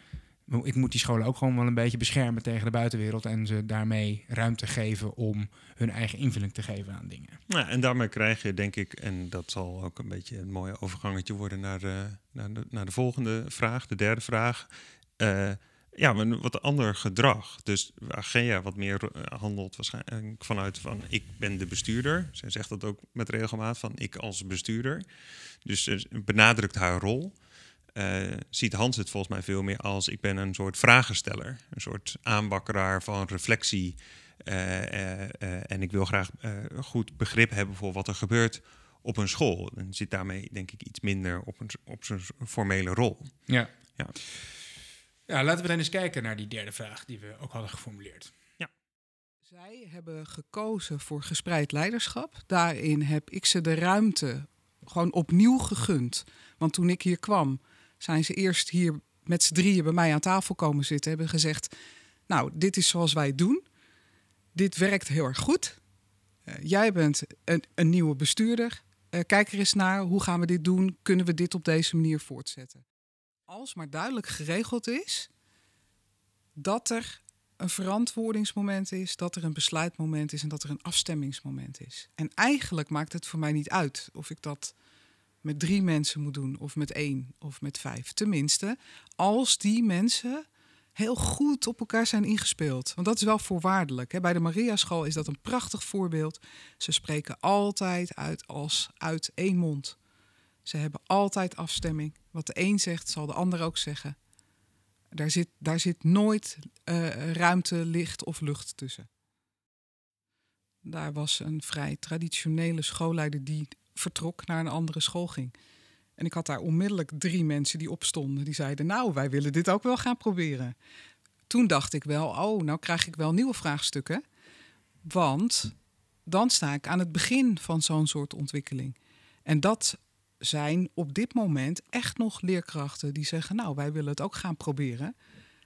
ik moet die scholen ook gewoon wel een beetje beschermen tegen de buitenwereld. En ze daarmee ruimte geven om hun eigen invulling te geven aan dingen. Nou, en daarmee krijg je, denk ik, en dat zal ook een beetje een mooi overgangetje worden naar de, naar de, naar de volgende vraag, de derde vraag. Eh, ja, een wat ander gedrag. Dus waar Gea wat meer handelt waarschijnlijk vanuit van ik ben de bestuurder. Zij zegt dat ook met regelmaat van ik als bestuurder. Dus ze benadrukt haar rol. Eh, ziet Hans het volgens mij veel meer als ik ben een soort vragensteller. Een soort aanbakkeraar van reflectie. Eh, eh, en ik wil graag eh, goed begrip hebben voor wat er gebeurt op een school. En zit daarmee denk ik iets minder op, een, op zijn formele rol. Ja. Ja. Ja, laten we dan eens kijken naar die derde vraag die we ook hadden geformuleerd. Zij hebben gekozen voor gespreid leiderschap. Daarin heb ik ze de ruimte gewoon opnieuw gegund. Want toen ik hier kwam, zijn ze eerst hier met z'n drieën bij mij aan tafel komen zitten. Hebben gezegd, nou, dit is zoals wij het doen. Dit werkt heel erg goed. Eh, jij bent een, een nieuwe bestuurder. Eh, kijk er eens naar, hoe gaan we dit doen? Kunnen we dit op deze manier voortzetten? Als maar duidelijk geregeld is dat er een verantwoordingsmoment is, dat er een besluitmoment is en dat er een afstemmingsmoment is. En eigenlijk maakt het voor mij niet uit of ik dat met drie mensen moet doen, of met één, of met vijf. Tenminste, als die mensen heel goed op elkaar zijn ingespeeld. Want dat is wel voorwaardelijk. Bij de Maria School is dat een prachtig voorbeeld. Ze spreken altijd uit als uit één mond. Ze hebben altijd afstemming. Wat de een zegt, zal de ander ook zeggen. Daar zit, daar zit nooit uh, ruimte, licht of lucht tussen. Daar was een vrij traditionele schoolleider die vertrok naar een andere school ging. En ik had daar onmiddellijk drie mensen die opstonden. Die zeiden, nou, wij willen dit ook wel gaan proberen. Toen dacht ik wel, oh, nou krijg ik wel nieuwe vraagstukken. Want dan sta ik aan het begin van zo'n soort ontwikkeling. En dat zijn op dit moment echt nog leerkrachten die zeggen: Nou, wij willen het ook gaan proberen.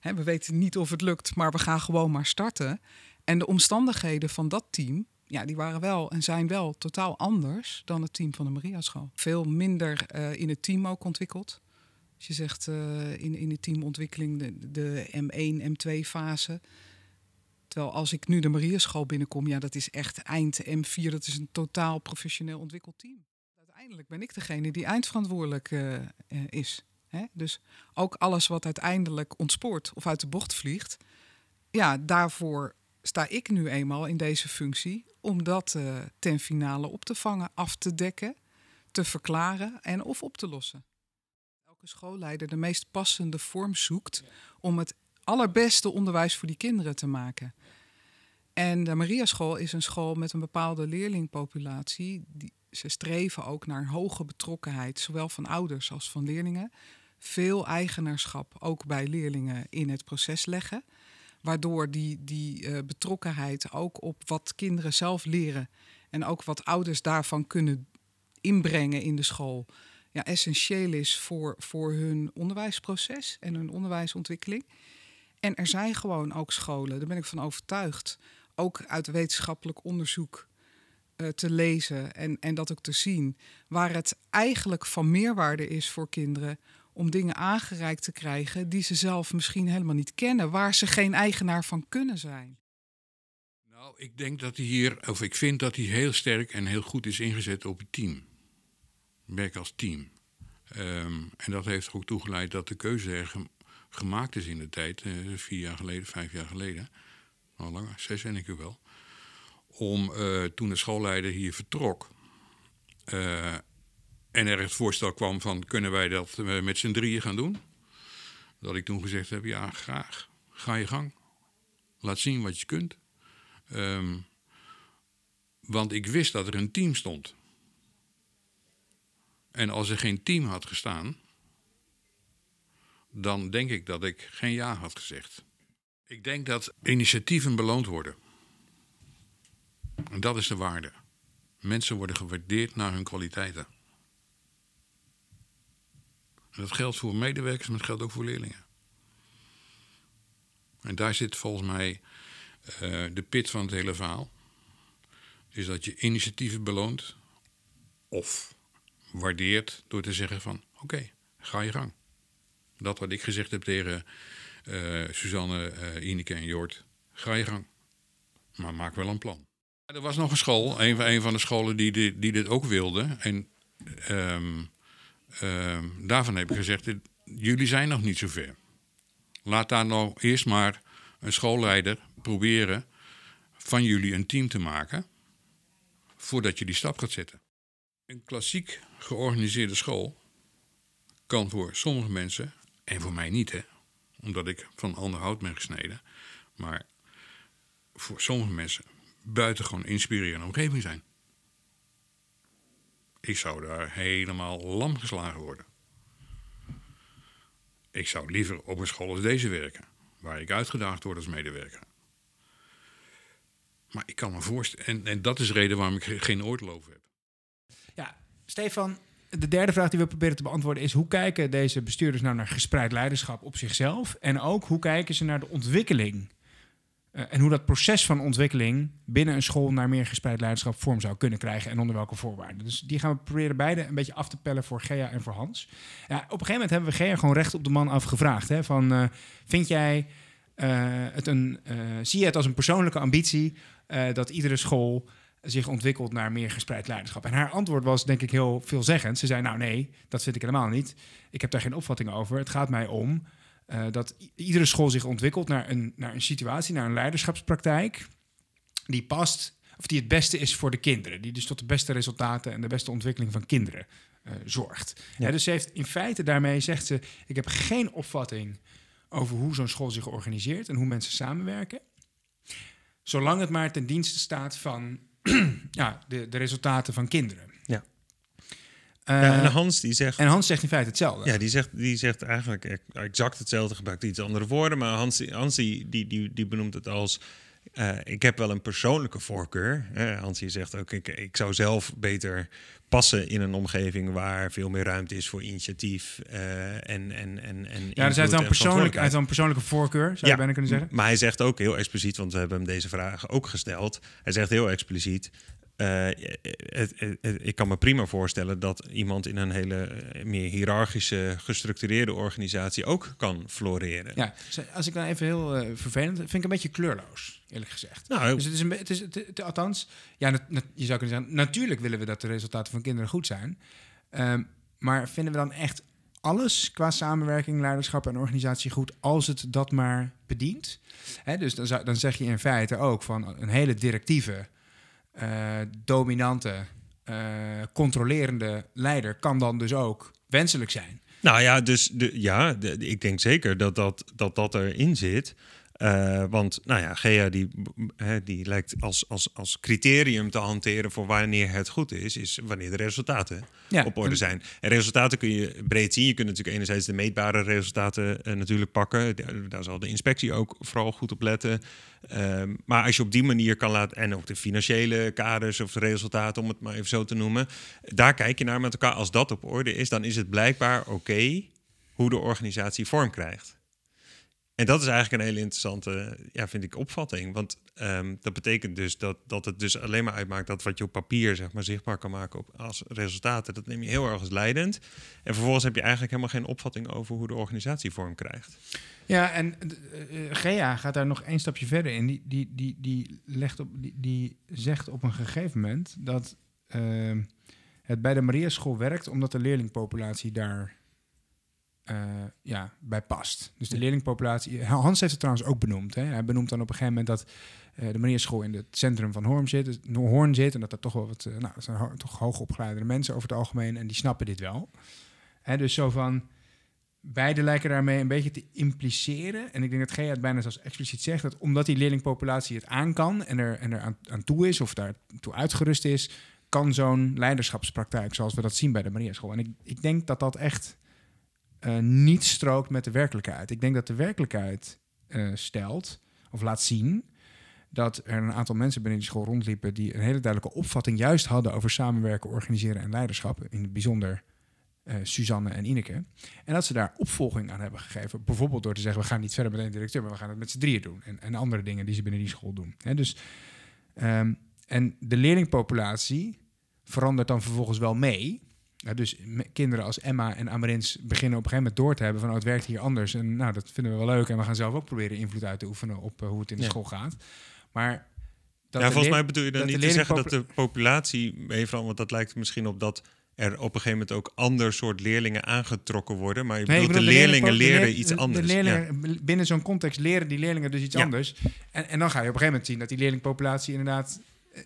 we weten niet of het lukt, maar we gaan gewoon maar starten. En de omstandigheden van dat team, ja, die waren wel en zijn wel totaal anders dan het team van de Maria School. Veel minder uh, in het team ook ontwikkeld. Als je zegt uh, in, in de teamontwikkeling de, de M1, M2 fase. Terwijl als ik nu de Maria School binnenkom, ja, dat is echt eind M4. Dat is een totaal professioneel ontwikkeld team uiteindelijk ben ik degene die eindverantwoordelijk uh, is. Hè? Dus ook alles wat uiteindelijk ontspoort of uit de bocht vliegt, ja, daarvoor sta ik nu eenmaal in deze functie om dat uh, ten finale op te vangen, af te dekken, te verklaren en of op te lossen. Elke schoolleider de meest passende vorm zoekt om het allerbeste onderwijs voor die kinderen te maken. En de Maria School is een school met een bepaalde leerlingpopulatie die, ze streven ook naar een hoge betrokkenheid, zowel van ouders als van leerlingen. Veel eigenaarschap ook bij leerlingen in het proces leggen. Waardoor die, die uh, betrokkenheid ook op wat kinderen zelf leren en ook wat ouders daarvan kunnen inbrengen in de school, ja, essentieel is voor, voor hun onderwijsproces en hun onderwijsontwikkeling. En er zijn gewoon ook scholen, daar ben ik van overtuigd, ook uit wetenschappelijk onderzoek uh, te lezen en, en dat ook te zien. Waar het eigenlijk van meerwaarde is voor kinderen om dingen aangereikt te krijgen die ze zelf misschien helemaal niet kennen, waar ze geen eigenaar van kunnen zijn. Nou, ik denk dat hij hier, of ik vind dat hij heel sterk en heel goed is ingezet op het team. Werk als team. Um, en dat heeft er ook toegeleid dat de keuze er gemaakt is in de tijd, uh, vier jaar geleden, vijf jaar geleden. Al langer, zes denk ik wel om uh, toen de schoolleider hier vertrok. Uh, en er het voorstel kwam van kunnen wij dat uh, met z'n drieën gaan doen? Dat ik toen gezegd heb, ja graag, ga je gang. Laat zien wat je kunt. Um, want ik wist dat er een team stond. En als er geen team had gestaan, dan denk ik dat ik geen ja had gezegd. Ik denk dat initiatieven beloond worden. En dat is de waarde. Mensen worden gewaardeerd naar hun kwaliteiten. Dat geldt voor medewerkers, maar dat geldt ook voor leerlingen. En daar zit volgens mij uh, de pit van het hele verhaal. Is dat je initiatieven beloont of waardeert door te zeggen van oké, ga je gang. Dat wat ik gezegd heb tegen uh, Suzanne, uh, Ineke en Jort, ga je gang. Maar maak wel een plan. Er was nog een school, een, van de scholen die, die, dit ook wilde. En um, um, daarvan heb ik gezegd, jullie zijn nog niet zo ver. Laat daar nou eerst maar een schoolleider proberen van jullie een team te maken... voordat je die stap gaat zetten. Een klassiek georganiseerde school kan voor sommige mensen, en voor mij niet, hè, omdat ik van ander hout ben gesneden... maar voor sommige mensen buitengewoon inspirerende omgeving zijn. Ik zou daar helemaal lam geslagen worden. Ik zou liever op een school als deze werken, waar ik uitgedaagd word als medewerker. Maar ik kan me voorstellen, en, en dat is de reden waarom ik geen over heb. Ja, Stefan, de derde vraag die we proberen te beantwoorden is: hoe kijken deze bestuurders nou naar gespreid leiderschap op zichzelf? En ook hoe kijken ze naar de ontwikkeling uh, en hoe dat proces van ontwikkeling binnen een school naar meer gespreid leiderschap vorm zou kunnen krijgen en onder welke voorwaarden. Dus die gaan we proberen beide een beetje af te pellen voor Gea en voor Hans. Ja, op een gegeven moment hebben we Gea gewoon recht op de man afgevraagd. Hè, van, uh, vind jij uh, het een, zie je het als een persoonlijke ambitie dat iedere school zich ontwikkelt naar meer gespreid leiderschap? En haar antwoord was denk ik heel veelzeggend. Ze zei nou nee, dat vind ik helemaal niet. Ik heb daar geen opvatting over. Het gaat mij om eh, dat iedere school zich ontwikkelt naar een, naar een situatie, naar een leiderschapspraktijk die past, of die het beste is voor de kinderen. Die dus tot de beste resultaten en de beste ontwikkeling van kinderen eh, zorgt. Ja. Ja, dus ze heeft in feite daarmee zegt ze: ik heb geen opvatting over hoe zo'n school zich organiseert en hoe mensen samenwerken. Zolang het maar ten dienste staat van ja, de, de resultaten van kinderen. Ja. Eh, en Hans die zegt... en Hans zegt in feite hetzelfde. Ja, die zegt, die zegt eigenlijk ex- exact hetzelfde, gebruikt iets andere woorden. Maar Hans, Hans die, die, die, die benoemt het als... eh, ik heb wel een persoonlijke voorkeur. Uh, Hans die zegt ook, ik, ik zou zelf beter passen in een omgeving... waar veel meer ruimte is voor initiatief eh, en, en, en, en Ja, dus hij heeft dan, persoonlijk, dan persoonlijke voorkeur, zou je bijna kunnen zeggen. Maar hij zegt ook heel expliciet, want we hebben hem deze vraag ook gesteld. Hij zegt heel expliciet... Uh, het, het, het, ik kan me prima voorstellen dat iemand in een hele uh, meer hiërarchische, gestructureerde organisatie ook kan floreren. Ja, als ik dan even heel uh, vervelend vind ik een beetje kleurloos, eerlijk gezegd. Nou, dus het is een het is, het, het, althans, ja, nat, nat, je zou kunnen zeggen, natuurlijk willen we dat de resultaten van kinderen goed zijn. Um, maar vinden we dan echt alles qua samenwerking, leiderschap en organisatie goed als het dat maar bedient? Hè, dus dan, zou, dan zeg je in feite ook van een hele directieve uh, dominante, uh, controlerende leider kan dan dus ook wenselijk zijn. Nou ja, dus de, ja, ik denk zeker dat dat, dat, dat erin zit. Uh, want nou ja, Gea die, die lijkt als, als, als criterium te hanteren voor wanneer het goed is, is wanneer de resultaten ja, op orde zijn. En resultaten kun je breed zien. Je kunt natuurlijk enerzijds de meetbare resultaten uh, natuurlijk pakken. Daar, daar zal de inspectie ook vooral goed op letten. Um, maar als je op die manier kan laten, en ook de financiële kaders of de resultaten, om het maar even zo te noemen, daar kijk je naar met elkaar. Als dat op orde is, dan is het blijkbaar oké okay hoe de organisatie vorm krijgt. En dat is eigenlijk een hele interessante, ja, vind ik, opvatting. Want um, dat betekent dus dat, dat het dus alleen maar uitmaakt dat wat je op papier zeg maar, zichtbaar kan maken op, als resultaten, dat neem je heel erg als leidend. En vervolgens heb je eigenlijk helemaal geen opvatting over hoe de organisatie vorm krijgt. Ja, en uh, Gea gaat daar nog één stapje verder in. Die, die, die, die, legt op, die, die zegt op een gegeven moment dat uh, het bij de Maria School werkt omdat de leerlingpopulatie daar uh, ja, bij past. Dus de leerlingpopulatie. Hans heeft het trouwens ook benoemd. Hè. Hij benoemt dan op een gegeven moment dat uh, de Maria School in het centrum van Hoorn zit, Hoorn zit en dat er toch wel wat, uh, nou, dat zijn ho toch hoogopgeleide mensen over het algemeen en die snappen dit wel. Hè, dus zo van. Beide lijken daarmee een beetje te impliceren. En ik denk dat Gea het bijna zelfs expliciet zegt... dat omdat die leerlingpopulatie het aan kan... en er, en er aan, aan toe is of daartoe uitgerust is... kan zo'n leiderschapspraktijk, zoals we dat zien bij de Maria School. En ik, ik denk dat dat echt uh, niet strookt met de werkelijkheid. Ik denk dat de werkelijkheid uh, stelt, of laat zien... dat er een aantal mensen binnen die school rondliepen... die een hele duidelijke opvatting juist hadden... over samenwerken, organiseren en leiderschap. In het bijzonder uh, Suzanne en Ineke. En dat ze daar opvolging aan hebben gegeven. Bijvoorbeeld door te zeggen, we gaan niet verder met één directeur... maar we gaan het met z'n drieën doen. En, en, andere dingen die ze binnen die school doen. Dus, um, en de leerlingpopulatie verandert dan vervolgens wel mee... Ja, dus kinderen als Emma en Amarins beginnen op een gegeven moment door te hebben van oh, het werkt hier anders. En nou, dat vinden we wel leuk. En we gaan zelf ook proberen invloed uit te oefenen op uh, hoe het in de ja. school gaat. Maar dat ja, volgens mij bedoel je dan niet te zeggen dat de populatie mee verandert. Want dat lijkt misschien op dat er op een gegeven moment ook ander soort leerlingen aangetrokken worden. Maar je nee, bedoelt, bedoel, de leerlingen leren iets de, anders. De leerlingen, ja. Binnen zo'n context leren die leerlingen dus iets ja. anders. En, en dan ga je op een gegeven moment zien dat die leerlingpopulatie inderdaad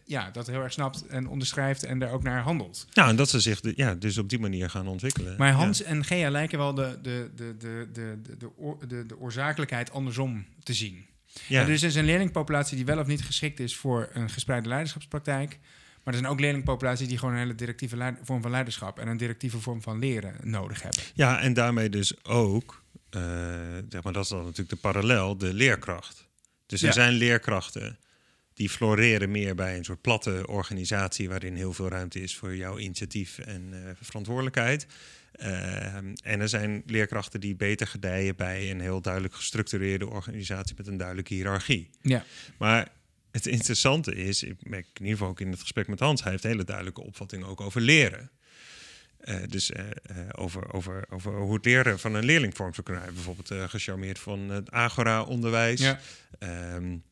ja, dat heel erg snapt en onderschrijft en daar ook naar handelt. Nou, en dat ze zich de, ja, dus op die manier gaan ontwikkelen. Maar Hans ja. en Gea lijken wel de, de, de, de, de, de, de, de, de oorzakelijkheid andersom te zien. Ja. Er is dus een leerlingpopulatie die wel of niet geschikt is voor een gespreide leiderschapspraktijk. Maar er zijn ook leerlingpopulaties die gewoon een hele directieve vorm van leiderschap en een directieve vorm van leren nodig hebben. Ja, en daarmee dus ook, uh, zeg maar, dat is dan natuurlijk de parallel, de leerkracht. Dus er ja. zijn leerkrachten die floreren meer bij een soort platte organisatie waarin heel veel ruimte is voor jouw initiatief en uh, verantwoordelijkheid. Uh, en er zijn leerkrachten die beter gedijen bij een heel duidelijk gestructureerde organisatie met een duidelijke hiërarchie. Ja. Maar het interessante is, ik merk in ieder geval ook in het gesprek met Hans, hij heeft hele duidelijke opvatting ook over leren. Uh, dus uh, over, over, over hoe het leren van een leerling vorm zou kunnen. Heeft bijvoorbeeld gecharmeerd van het Agora-onderwijs. Ja. Um,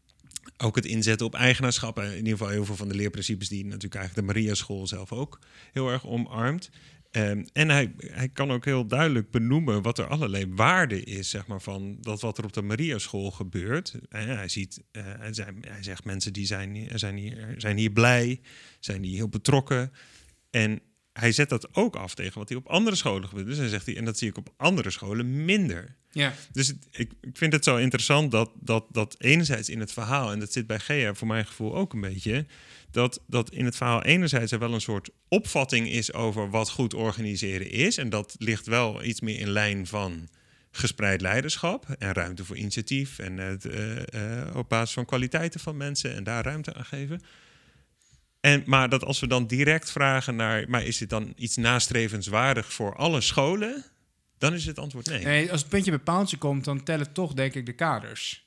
ook het inzetten op eigenaarschap. In ieder geval heel veel van de leerprincipes die natuurlijk eigenlijk de Maria School zelf ook heel erg omarmt. Ehm, en hij, hij kan ook heel duidelijk benoemen wat er allerlei waarde is, zeg maar, van dat wat er op de Maria School gebeurt. En hij, ziet, uh, hij, hij, zegt mensen die zijn, zijn, hier, zijn hier blij, zijn hier heel betrokken. En hij zet dat ook af tegen wat hij op andere scholen gebeurt. Dus hij zegt hij, en dat zie ik op andere scholen minder. Ja. Dus ik, ik vind het zo interessant dat, dat, dat enerzijds in het verhaal, en dat zit bij Gea voor mijn gevoel ook een beetje, dat, dat in het verhaal enerzijds er wel een soort opvatting is over wat goed organiseren is. En dat ligt wel iets meer in lijn van gespreid leiderschap en ruimte voor initiatief en het, uh, uh, op basis van kwaliteiten van mensen en daar ruimte aan geven. En, maar dat als we dan direct vragen naar, maar is dit dan iets nastrevenswaardig voor alle scholen? Dan is het antwoord nee. nee als het puntje bij paaltje komt, dan tellen toch denk ik de kaders.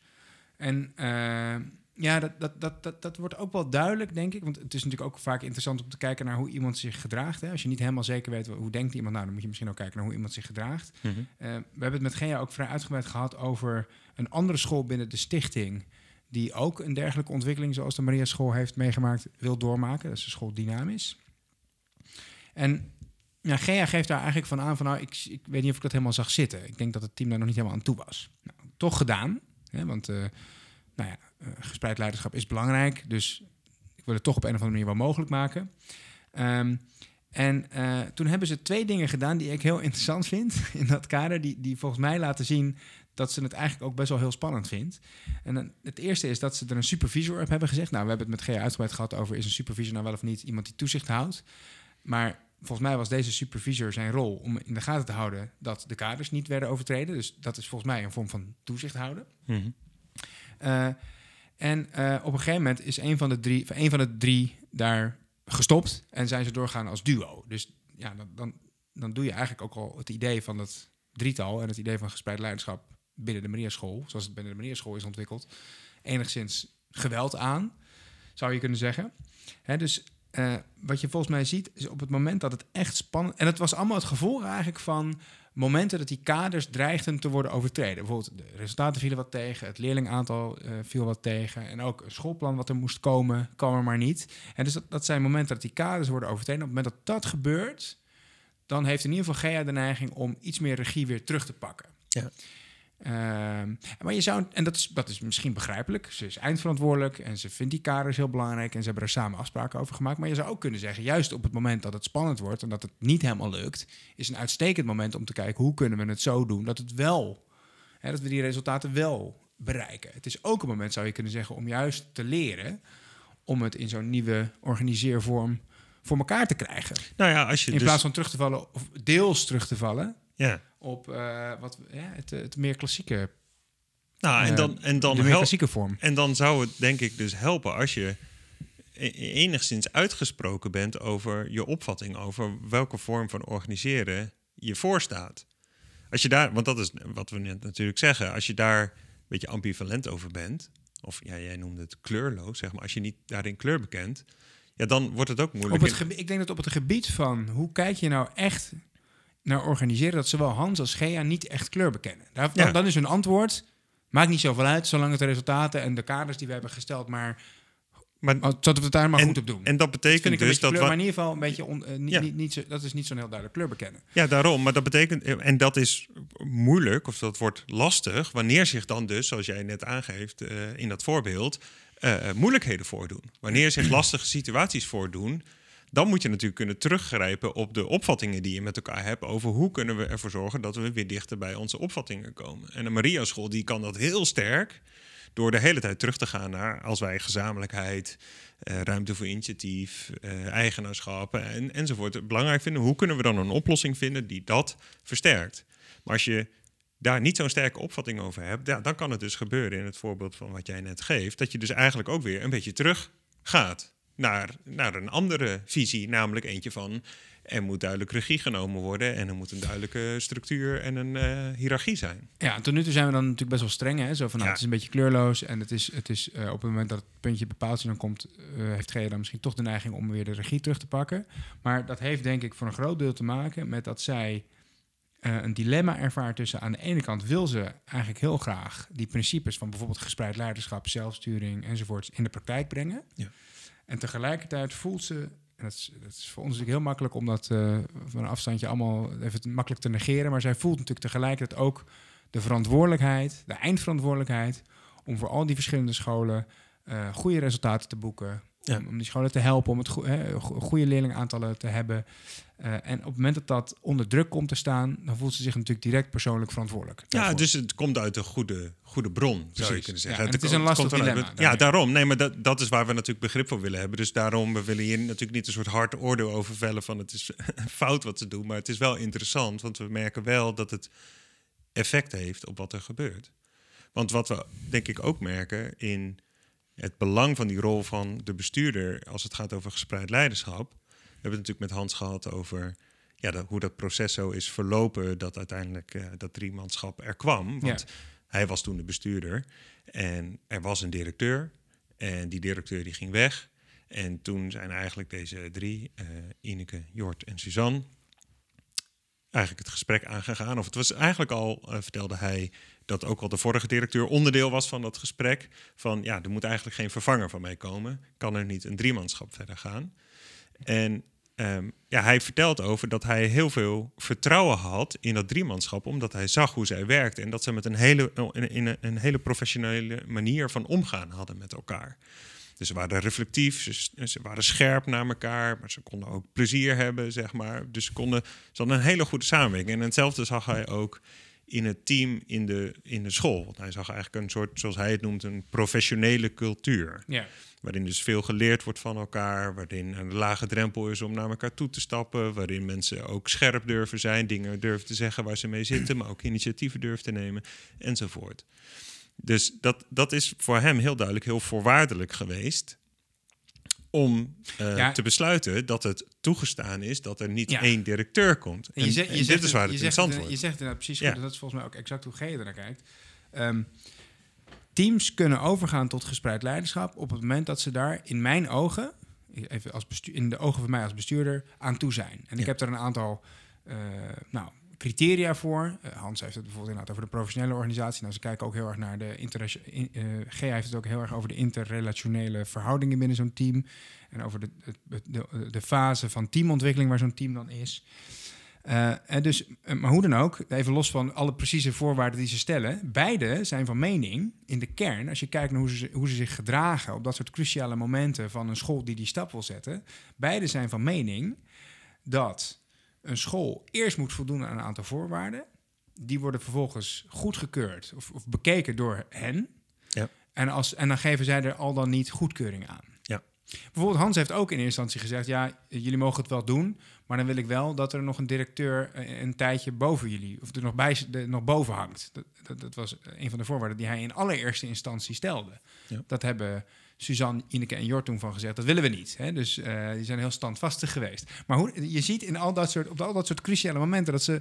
En uh, ja, dat, dat, dat, dat, dat wordt ook wel duidelijk, denk ik. Want het is natuurlijk ook vaak interessant om te kijken naar hoe iemand zich gedraagt. Hè. Als je niet helemaal zeker weet hoe denkt iemand, nou, dan moet je misschien ook kijken naar hoe iemand zich gedraagt. Mhm. Uh, we hebben het met Gea ook vrij uitgebreid gehad over een andere school binnen de stichting die ook een dergelijke ontwikkeling zoals de Maria School heeft meegemaakt, wil doormaken. Dat is de school Dynamisch. En ja, Gea geeft daar eigenlijk van aan van nou, ik, ik weet niet of ik dat helemaal zag zitten. Ik denk dat het team daar nog niet helemaal aan toe was. Nou, toch gedaan, hè, want uh, nou ja, uh, gespreid leiderschap is belangrijk. Dus ik wil het toch op een of andere manier wel mogelijk maken. Um, en uh, toen hebben ze twee dingen gedaan die ik heel interessant vind in dat kader. Die, die volgens mij laten zien dat ze het eigenlijk ook best wel heel spannend vindt. En dan, het eerste is dat ze er een supervisor op hebben gezegd. Nou, we hebben het met Gea uitgebreid gehad over... is een supervisor nou wel of niet iemand die toezicht houdt. Maar volgens mij was deze supervisor zijn rol om in de gaten te houden... dat de kaders niet werden overtreden. Dus dat is volgens mij een vorm van toezicht houden. Mm -hmm. uh, en uh, op een gegeven moment is een van de drie, een van de drie daar gestopt... en zijn ze doorgaan als duo. Dus ja, dan, dan, dan doe je eigenlijk ook al het idee van het drietal... en het idee van gespreid leiderschap binnen de Maria School, zoals het binnen de Maria School is ontwikkeld, enigszins geweld aan, zou je kunnen zeggen. Hè, dus uh, wat je volgens mij ziet, is op het moment dat het echt spannend... En het was allemaal het gevolg eigenlijk van momenten dat die kaders dreigden te worden overtreden. Bijvoorbeeld de resultaten vielen wat tegen, het leerlingaantal uh, viel wat tegen... en ook een schoolplan wat er moest komen, kwam er maar niet. En dus dat, dat zijn momenten dat die kaders worden overtreden. Op het moment dat dat gebeurt, dan heeft in ieder geval Gea de neiging... om iets meer regie weer terug te pakken. Ja. Uh, maar je zou, en dat is, dat is misschien begrijpelijk, ze is eindverantwoordelijk en ze vindt die kaders heel belangrijk en ze hebben er samen afspraken over gemaakt. Maar je zou ook kunnen zeggen, juist op het moment dat het spannend wordt en dat het niet helemaal lukt, is een uitstekend moment om te kijken hoe kunnen we het zo doen dat het wel, hè, dat we die resultaten wel bereiken. Het is ook een moment, zou je kunnen zeggen, om juist te leren om het in zo'n nieuwe organiseervorm voor elkaar te krijgen. Nou ja, als je in dus... plaats van terug te vallen, of deels terug te vallen, Ja. op uh, wat, ja, het, het meer klassieke, Nou, en eh, dan, en dan de meer klassieke vorm. En dan zou het denk ik dus helpen als je e- enigszins uitgesproken bent over je opvatting over welke vorm van organiseren je voorstaat. Als je daar, want dat is wat we net natuurlijk zeggen, als je daar een beetje ambivalent over bent, of ja, jij noemde het kleurloos, zeg maar, als je niet daarin kleur bekent, ja, dan wordt het ook moeilijk. Op het ik denk dat op het gebied van hoe kijk je nou echt naar organiseren, dat zowel Hans als Gea niet echt kleur bekennen. Daar, dan, Ja. dan is hun antwoord, maakt niet zoveel uit, zolang het de resultaten en de kaders die we hebben gesteld, maar maar, oh, dat we het daar maar en, goed op doen. en dat betekent dus dat kleur, maar in ieder geval een beetje, on, eh, niet, Ja. niet, niet zo, dat is niet zo'n heel duidelijk kleur bekennen. Ja, daarom. Maar dat betekent, en dat is moeilijk, of dat wordt lastig, wanneer zich dan dus, zoals jij net aangeeft eh, in dat voorbeeld, eh, moeilijkheden voordoen. Wanneer zich lastige situaties voordoen, dan moet je natuurlijk kunnen teruggrijpen op de opvattingen die je met elkaar hebt over hoe kunnen we ervoor zorgen dat we weer dichter bij onze opvattingen komen. En de Maria School die kan dat heel sterk door de hele tijd terug te gaan naar als wij gezamenlijkheid, eh, ruimte voor initiatief, eh, eigenaarschap en, enzovoort belangrijk vinden. Hoe kunnen we dan een oplossing vinden die dat versterkt? Maar als je daar niet zo'n sterke opvatting over hebt, ja, dan kan het dus gebeuren in het voorbeeld van wat jij net geeft, dat je dus eigenlijk ook weer een beetje terug gaat naar, naar een andere visie, namelijk eentje van er moet duidelijk regie genomen worden en er moet een duidelijke structuur en een eh, hiërarchie zijn. Ja, tot nu toe zijn we dan natuurlijk best wel streng. Hè? Zo van, nou, Ja. het is een beetje kleurloos. En het is, het is eh, op het moment dat het puntje bepaald is, dan komt, eh, heeft Gea dan misschien toch de neiging om weer de regie terug te pakken. Maar dat heeft denk ik voor een groot deel te maken met dat zij een dilemma ervaart tussen aan de ene kant wil ze eigenlijk heel graag die principes van bijvoorbeeld gespreid leiderschap, zelfsturing enzovoorts in de praktijk brengen. Ja. En tegelijkertijd voelt ze En dat is, dat is voor ons natuurlijk heel makkelijk om dat uh, van een afstandje allemaal even makkelijk te negeren. Maar zij voelt natuurlijk tegelijkertijd ook de verantwoordelijkheid, de eindverantwoordelijkheid, om voor al die verschillende scholen uh, goede resultaten te boeken. Om, om, die scholen te helpen, om het go goede leerlingaantallen te hebben. Uh, en op het moment dat dat onder druk komt te staan, dan voelt ze zich natuurlijk direct persoonlijk verantwoordelijk. Ja, dus het komt uit een goede, goede bron, zou je kunnen zeggen. Ja, het, is een lastig dilemma. ja, daarom. Nee, maar dat, dat is waar we natuurlijk begrip voor willen hebben. Dus daarom, we willen hier natuurlijk niet een soort hard oordeel over vellen van het is fout wat ze doen. Maar het is wel interessant, want we merken wel dat het effect heeft op wat er gebeurt. Want wat we denk ik ook merken in het belang van die rol van de bestuurder als het gaat over gespreid leiderschap. We hebben het natuurlijk met Hans gehad over ja, hoe dat proces zo is verlopen dat uiteindelijk uh, dat driemanschap er kwam. Want hij was toen de bestuurder en er was een directeur en die directeur die ging weg. En toen zijn eigenlijk deze drie, uh, Ineke, Jort en Suzanne, eigenlijk het gesprek aangegaan. Of het was eigenlijk al, uh, vertelde hij, dat ook al de vorige directeur onderdeel was van dat gesprek. Van ja, er moet eigenlijk geen vervanger van mij komen. Kan er niet een driemanschap verder gaan? En um, ja, hij vertelt over dat hij heel veel vertrouwen had in dat driemanschap, omdat hij zag hoe zij werkte en dat ze met een hele, in een, een hele professionele manier van omgaan hadden met elkaar. Dus ze waren reflectief, ze, ze, waren scherp naar elkaar, maar ze konden ook plezier hebben, zeg maar. Dus ze, konden, ze hadden een hele goede samenwerking. En hetzelfde zag hij ook in het team in de, in de school. Want hij zag eigenlijk een soort, zoals hij het noemt, een professionele cultuur. Ja. Waarin dus veel geleerd wordt van elkaar, waarin een lage drempel is om naar elkaar toe te stappen, waarin mensen ook scherp durven zijn, dingen durven te zeggen waar ze mee zitten, maar ook initiatieven durven te nemen, enzovoort. Dus dat, dat is voor hem heel duidelijk heel voorwaardelijk geweest om uh, te besluiten dat het toegestaan is dat er niet ja. één directeur komt. En, je zegt, en je dit is waar het interessant wordt. Je zegt inderdaad precies, ja. dat is volgens mij ook exact hoe G er naar kijkt. Um, teams kunnen overgaan tot gespreid leiderschap op het moment dat ze daar in mijn ogen, even als bestuur, in de ogen van mij als bestuurder, aan toe zijn. En ik heb er een aantal uh, nou, criteria voor. Uh, Hans heeft het bijvoorbeeld inderdaad over de professionele organisatie. Nou, ze kijken ook heel erg naar de in, uh, G heeft het ook heel erg over de interrelationele verhoudingen binnen zo'n team. En over de, de, de, de fase van teamontwikkeling waar zo'n team dan is. En dus, maar hoe dan ook, even los van alle precieze voorwaarden die ze stellen, beide zijn van mening in de kern, als je kijkt naar hoe ze, hoe ze zich gedragen op dat soort cruciale momenten van een school die die stap wil zetten, beide zijn van mening dat een school eerst moet voldoen aan een aantal voorwaarden. Die worden vervolgens goedgekeurd of, of bekeken door hen. Ja. En, als, en dan geven zij er al dan niet goedkeuring aan. Ja. Bijvoorbeeld Hans heeft ook in eerste instantie gezegd... ja, jullie mogen het wel doen... maar dan wil ik wel dat er nog een directeur een tijdje boven jullie... of er nog, bij, de, nog boven hangt. Dat, dat, dat, was een van de voorwaarden die hij in allereerste instantie stelde. Ja. Dat hebben Suzanne, Ineke en Jort toen van gezegd... dat willen we niet. Hè? Dus uh, die zijn heel standvastig geweest. Maar hoe, je ziet in al dat soort, op al dat soort cruciale momenten... dat ze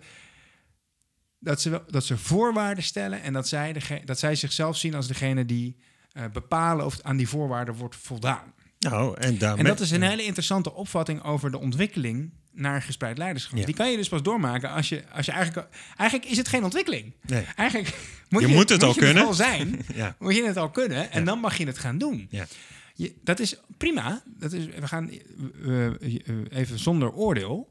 dat ze, dat ze voorwaarden stellen en dat zij, de, dat zij zichzelf zien als degene die uh, bepalen of aan die voorwaarden wordt voldaan. Nou, en, daarmee, en dat is een hele interessante opvatting over de ontwikkeling naar gespreid leiderschap. Ja. Die kan je dus pas doormaken als je, als je eigenlijk... Eigenlijk is het geen ontwikkeling. Nee. Eigenlijk moet Je je, moet het al je kunnen. al zijn. ja. Moet je het al kunnen. En Ja. dan mag je het gaan doen. Ja. Je, dat is prima. Dat is, we gaan eh, even zonder oordeel.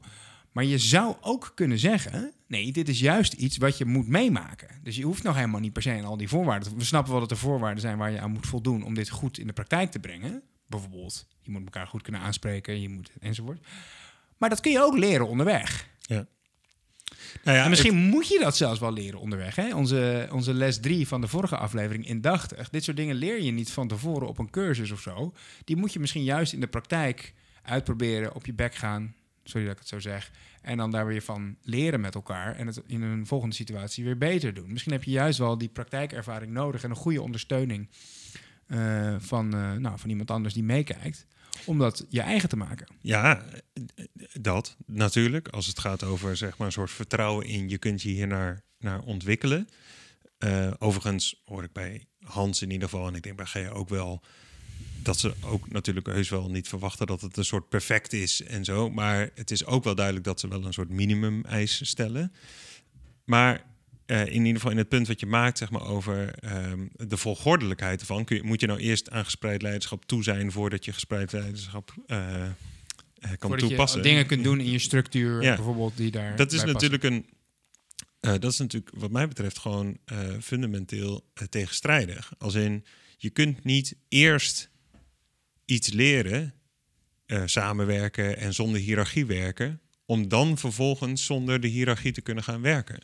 Maar je zou ook kunnen zeggen... nee, dit is juist iets wat je moet meemaken. Dus je hoeft nog helemaal niet per se aan al die voorwaarden... We snappen wel dat er voorwaarden zijn waar je aan moet voldoen... om dit goed in de praktijk te brengen. Bijvoorbeeld, je moet elkaar goed kunnen aanspreken... Je moet, enzovoort. Maar dat kun je ook leren onderweg. Nou ja, en misschien moet je dat zelfs wel leren onderweg. Hè? Onze, onze les 3 van de vorige aflevering, indachtig. Dit soort dingen leer je niet van tevoren op een cursus of zo. Die moet je misschien juist in de praktijk uitproberen, op je bek gaan. Sorry dat ik het zo zeg. En dan daar weer van leren met elkaar. En het in een volgende situatie weer beter doen. Misschien heb je juist wel die praktijkervaring nodig en een goede ondersteuning uh, van, uh, nou, van iemand anders die meekijkt. Om dat je eigen te maken. Ja, dat natuurlijk. Als het gaat over zeg maar, een soort vertrouwen in je kunt je hier naar, naar ontwikkelen. Uh, overigens hoor ik bij Hans in ieder geval, en ik denk bij Gea ook wel, dat ze ook natuurlijk heus wel niet verwachten dat het een soort perfect is en zo. Maar het is ook wel duidelijk dat ze wel een soort minimum eis stellen. Maar uh, in ieder geval in het punt wat je maakt, zeg maar, over um, de volgordelijkheid ervan. Kun je, moet je nou eerst aan gespreid leiderschap toe zijn voordat je gespreid leiderschap uh, kan Voordat je toepassen. dingen kunt doen in je structuur, Ja. bijvoorbeeld, die daar. Dat is passen. natuurlijk een. eh, dat is natuurlijk, wat mij betreft, gewoon eh, fundamenteel eh, tegenstrijdig. Als in, je kunt niet eerst iets leren, eh, samenwerken en zonder hiërarchie werken, om dan vervolgens zonder de hiërarchie te kunnen gaan werken.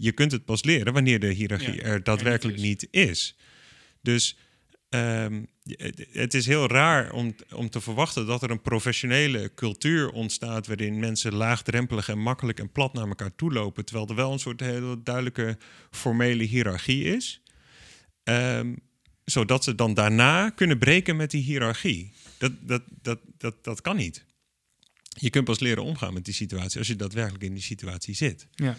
Je kunt het pas leren wanneer de hiërarchie Ja, er daadwerkelijk is. niet is. Dus ehm, het- het is heel raar om, om te verwachten dat er een professionele cultuur ontstaat waarin mensen laagdrempelig en makkelijk en plat naar elkaar toe lopen, terwijl er wel een soort hele duidelijke formele hiërarchie is. Ehm, zodat ze dan daarna kunnen breken met die hiërarchie. Dat, dat, dat, dat, dat kan niet. Je kunt pas leren omgaan met die situatie als je daadwerkelijk in die situatie zit. Ja.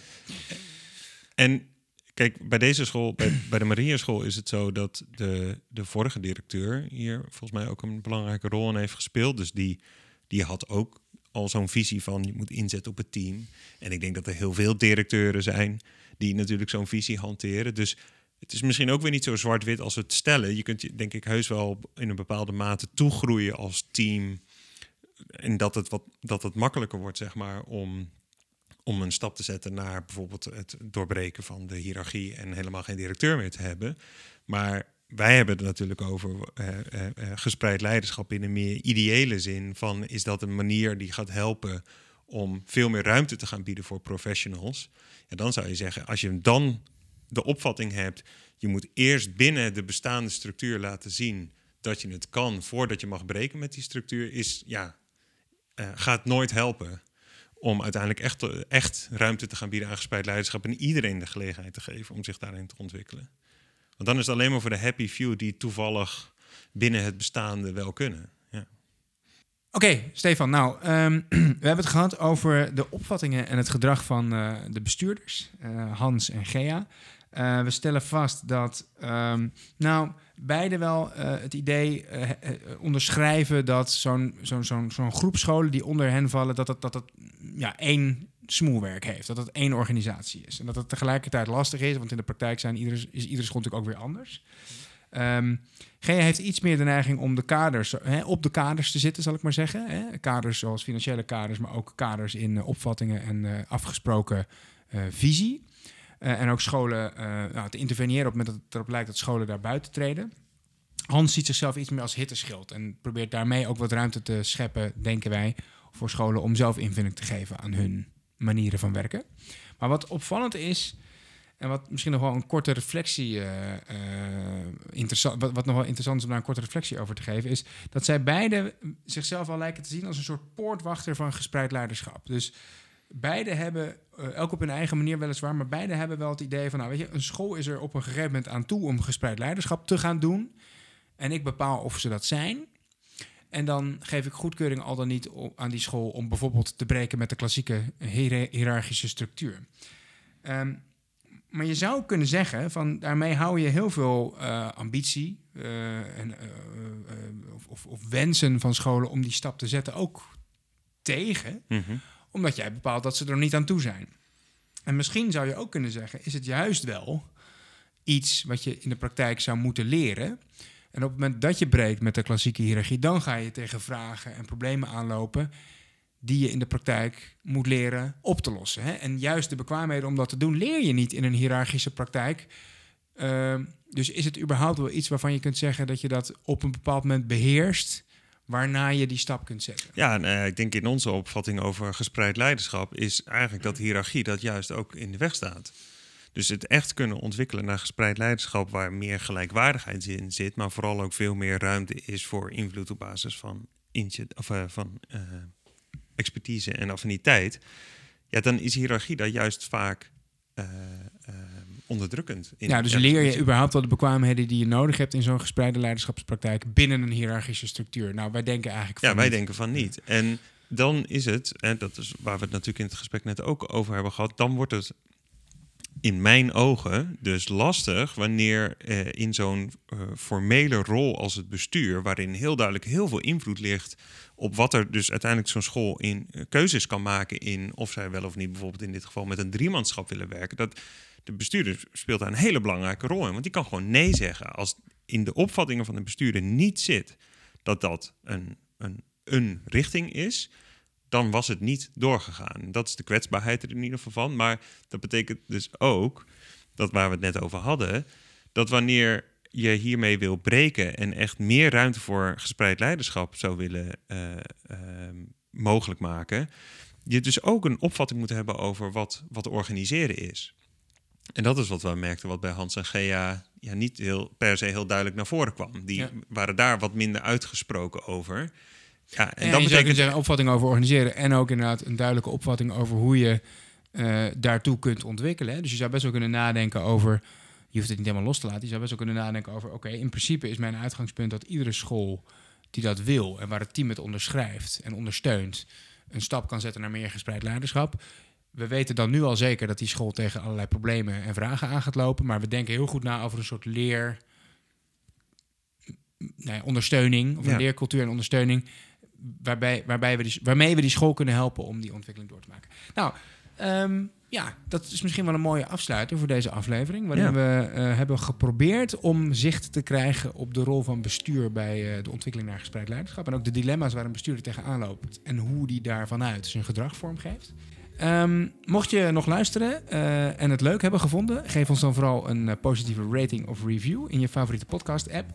En kijk, bij deze school, bij, bij de Mariaschool is het zo dat de, de vorige directeur hier volgens mij ook een belangrijke rol in heeft gespeeld. Dus die, die had ook al zo'n visie van je moet inzetten op het team. En ik denk dat er heel veel directeuren zijn die natuurlijk zo'n visie hanteren. Dus het is misschien ook weer niet zo zwart-wit als het stellen. Je kunt je denk ik heus wel in een bepaalde mate toegroeien als team. En dat het, wat, dat het makkelijker wordt, zeg maar, om om een stap te zetten naar bijvoorbeeld het doorbreken van de hiërarchie en helemaal geen directeur meer te hebben. Maar wij hebben het natuurlijk over eh, eh, eh, gespreid leiderschap in een meer ideële zin. Van is dat een manier die gaat helpen om veel meer ruimte te gaan bieden voor professionals? En dan zou je zeggen, als je dan de opvatting hebt, je moet eerst binnen de bestaande structuur laten zien dat je het kan voordat je mag breken met die structuur, is ja, gaat nooit helpen om uiteindelijk echt, echt ruimte te gaan bieden aan gespreid leiderschap en iedereen de gelegenheid te geven om zich daarin te ontwikkelen. Want dan is het alleen maar voor de happy few die toevallig binnen het bestaande wel kunnen. Ja. Oké, Stefan. Nou, ehm, we hebben het gehad over de opvattingen en het gedrag van eh, de bestuurders, eh, Hans en Gea. Eh, we stellen vast dat, ehm, nou, beide wel eh, het idee eh, onderschrijven dat zo'n groep scholen die onder hen vallen, dat het, dat het ja, één smoelwerk heeft. Dat het één organisatie is. En dat het tegelijkertijd lastig is, want in de praktijk zijn iedere, is iedere school natuurlijk ook weer anders. Ehm Gea heeft iets meer de neiging om de kaders, hè, op de kaders te zitten, zal ik maar zeggen. Hè. Kaders zoals financiële kaders, maar ook kaders in opvattingen en afgesproken visie. Eh, en ook scholen eh, nou, te interveneren op het moment dat het erop lijkt dat scholen daar buiten treden. Hans ziet zichzelf iets meer als hitteschild en probeert daarmee ook wat ruimte te scheppen, denken wij, voor scholen om zelf invulling te geven aan hun manieren van werken. Maar wat opvallend is, en wat misschien nog wel een korte reflectie eh, interessant, wat, wat nog wel interessant is om daar een korte reflectie over te geven, is dat zij beide zichzelf al lijken te zien als een soort poortwachter van gespreid leiderschap. Dus beide hebben, eh, elk op hun eigen manier weliswaar, maar beide hebben wel het idee van, nou weet je, een school is er op een gegeven moment aan toe om gespreid leiderschap te gaan doen. En ik bepaal of ze dat zijn. En dan geef ik goedkeuring al dan niet aan die school om bijvoorbeeld te breken met de klassieke hiëra- hiërarchische structuur. Ehm, maar je zou kunnen zeggen, van daarmee hou je heel veel eh, ambitie eh, en, of, of, of wensen van scholen om die stap te zetten ook tegen, omdat jij bepaalt dat ze er niet aan toe zijn. En misschien zou je ook kunnen zeggen, is het juist wel iets wat je in de praktijk zou moeten leren. En op het moment dat je breekt met de klassieke hiërarchie, dan ga je tegen vragen en problemen aanlopen die je in de praktijk moet leren op te lossen. Hè? En juist de bekwaamheden om dat te doen, leer je niet in een hiërarchische praktijk. Ehm, dus is het überhaupt wel iets waarvan je kunt zeggen dat je dat op een bepaald moment beheerst, waarna je die stap kunt zetten? Ja, en, eh, ik denk in onze opvatting over gespreid leiderschap is eigenlijk dat hiërarchie dat juist ook in de weg staat. Dus het echt kunnen ontwikkelen naar gespreid leiderschap waar meer gelijkwaardigheid in zit, maar vooral ook veel meer ruimte is voor invloed op basis van, of, eh, van eh, expertise en affiniteit. Ja, dan is hiërarchie daar juist vaak onderdrukkend. In ja, dus leer je überhaupt wel de bekwaamheden die je nodig hebt in zo'n gespreide leiderschapspraktijk binnen een hiërarchische structuur? Nou, wij denken eigenlijk van Ja, wij niet. denken van niet. En dan is het, en dat is waar we het natuurlijk in het gesprek net ook over hebben gehad, dan wordt het in mijn ogen dus lastig wanneer eh, in zo'n eh, formele rol als het bestuur, waarin heel duidelijk heel veel invloed ligt op wat er dus uiteindelijk zo'n school in eh, keuzes kan maken in of zij wel of niet bijvoorbeeld in dit geval met een driemanschap willen werken, dat de bestuurder speelt daar een hele belangrijke rol in, want die kan gewoon nee zeggen als in de opvattingen van de bestuurder niet zit dat dat een, een, een richting is, dan was het niet doorgegaan. Dat is de kwetsbaarheid er in ieder geval van. Maar dat betekent dus ook, dat waar we het net over hadden, dat wanneer je hiermee wil breken en echt meer ruimte voor gespreid leiderschap zou willen eh, ehm, mogelijk maken, je dus ook een opvatting moet hebben over wat, wat organiseren is. En dat is wat we merkten, wat bij Hans en Gea ja, niet heel, per se heel duidelijk naar voren kwam. Die Ja. waren daar wat minder uitgesproken over. Ja, en En dat betekent een opvatting over organiseren en ook inderdaad een duidelijke opvatting over hoe je eh, daartoe kunt ontwikkelen. hè. Dus je zou best wel kunnen nadenken over, je hoeft het niet helemaal los te laten, je zou best wel kunnen nadenken over, oké, in principe is mijn uitgangspunt dat iedere school die dat wil en waar het team het onderschrijft en ondersteunt, een stap kan zetten naar meer gespreid leiderschap. We weten dan nu al zeker dat die school tegen allerlei problemen en vragen aan gaat lopen, maar we denken heel goed na over een soort leer, nou ja, ondersteuning of een Ja. leercultuur en ondersteuning waarbij, waarbij we die, waarmee we die school kunnen helpen om die ontwikkeling door te maken. Nou, ehm, ja, dat is misschien wel een mooie afsluiter voor deze aflevering. Waarin Ja. we eh, hebben geprobeerd om zicht te krijgen op de rol van bestuur bij eh, de ontwikkeling naar gespreid leiderschap. En ook de dilemma's waar een bestuurder tegenaan loopt en hoe die daarvanuit zijn gedrag vormgeeft. Ehm, mocht je nog luisteren eh, en het leuk hebben gevonden, geef ons dan vooral een positieve rating of review in je favoriete podcast-app.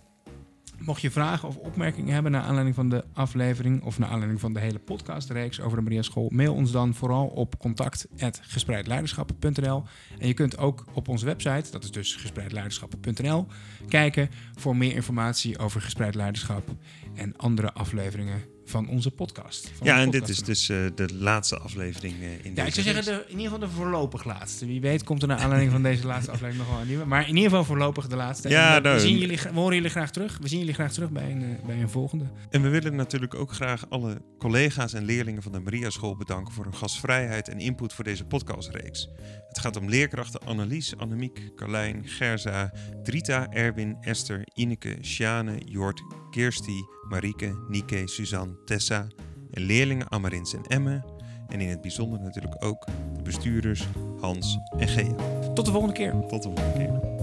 Mocht je vragen of opmerkingen hebben naar aanleiding van de aflevering of naar aanleiding van de hele podcastreeks over de Maria School, mail ons dan vooral op contact@gespreidleiderschap.nl. En je kunt ook op onze website, dat is dus gespreidleiderschap.nl, kijken voor meer informatie over gespreid leiderschap en andere afleveringen van onze podcast. Van Ja, en dit is dus eh, de laatste aflevering eh, in Ja, deze ik zou zeggen, de, in ieder geval de voorlopig laatste. Wie weet komt er naar aanleiding van deze laatste aflevering nog wel een nieuwe. Maar in ieder geval voorlopig de laatste. Ja, En we, nou, zien jullie, we horen jullie graag terug. We zien jullie graag terug bij een, eh, bij een volgende. En we willen natuurlijk ook graag alle collega's en leerlingen van de Maria School bedanken voor hun gastvrijheid en input voor deze podcastreeks. Het gaat om leerkrachten Annelies, Annemiek, Carlijn, Gerza, Drita, Erwin, Esther, Ineke, Sjane, Jort, Kirsti, Marieke, Nike, Suzanne, Tessa en leerlingen Amarins en Emme. En in het bijzonder natuurlijk ook de bestuurders Hans en Gea. Tot de volgende keer. Tot de volgende keer.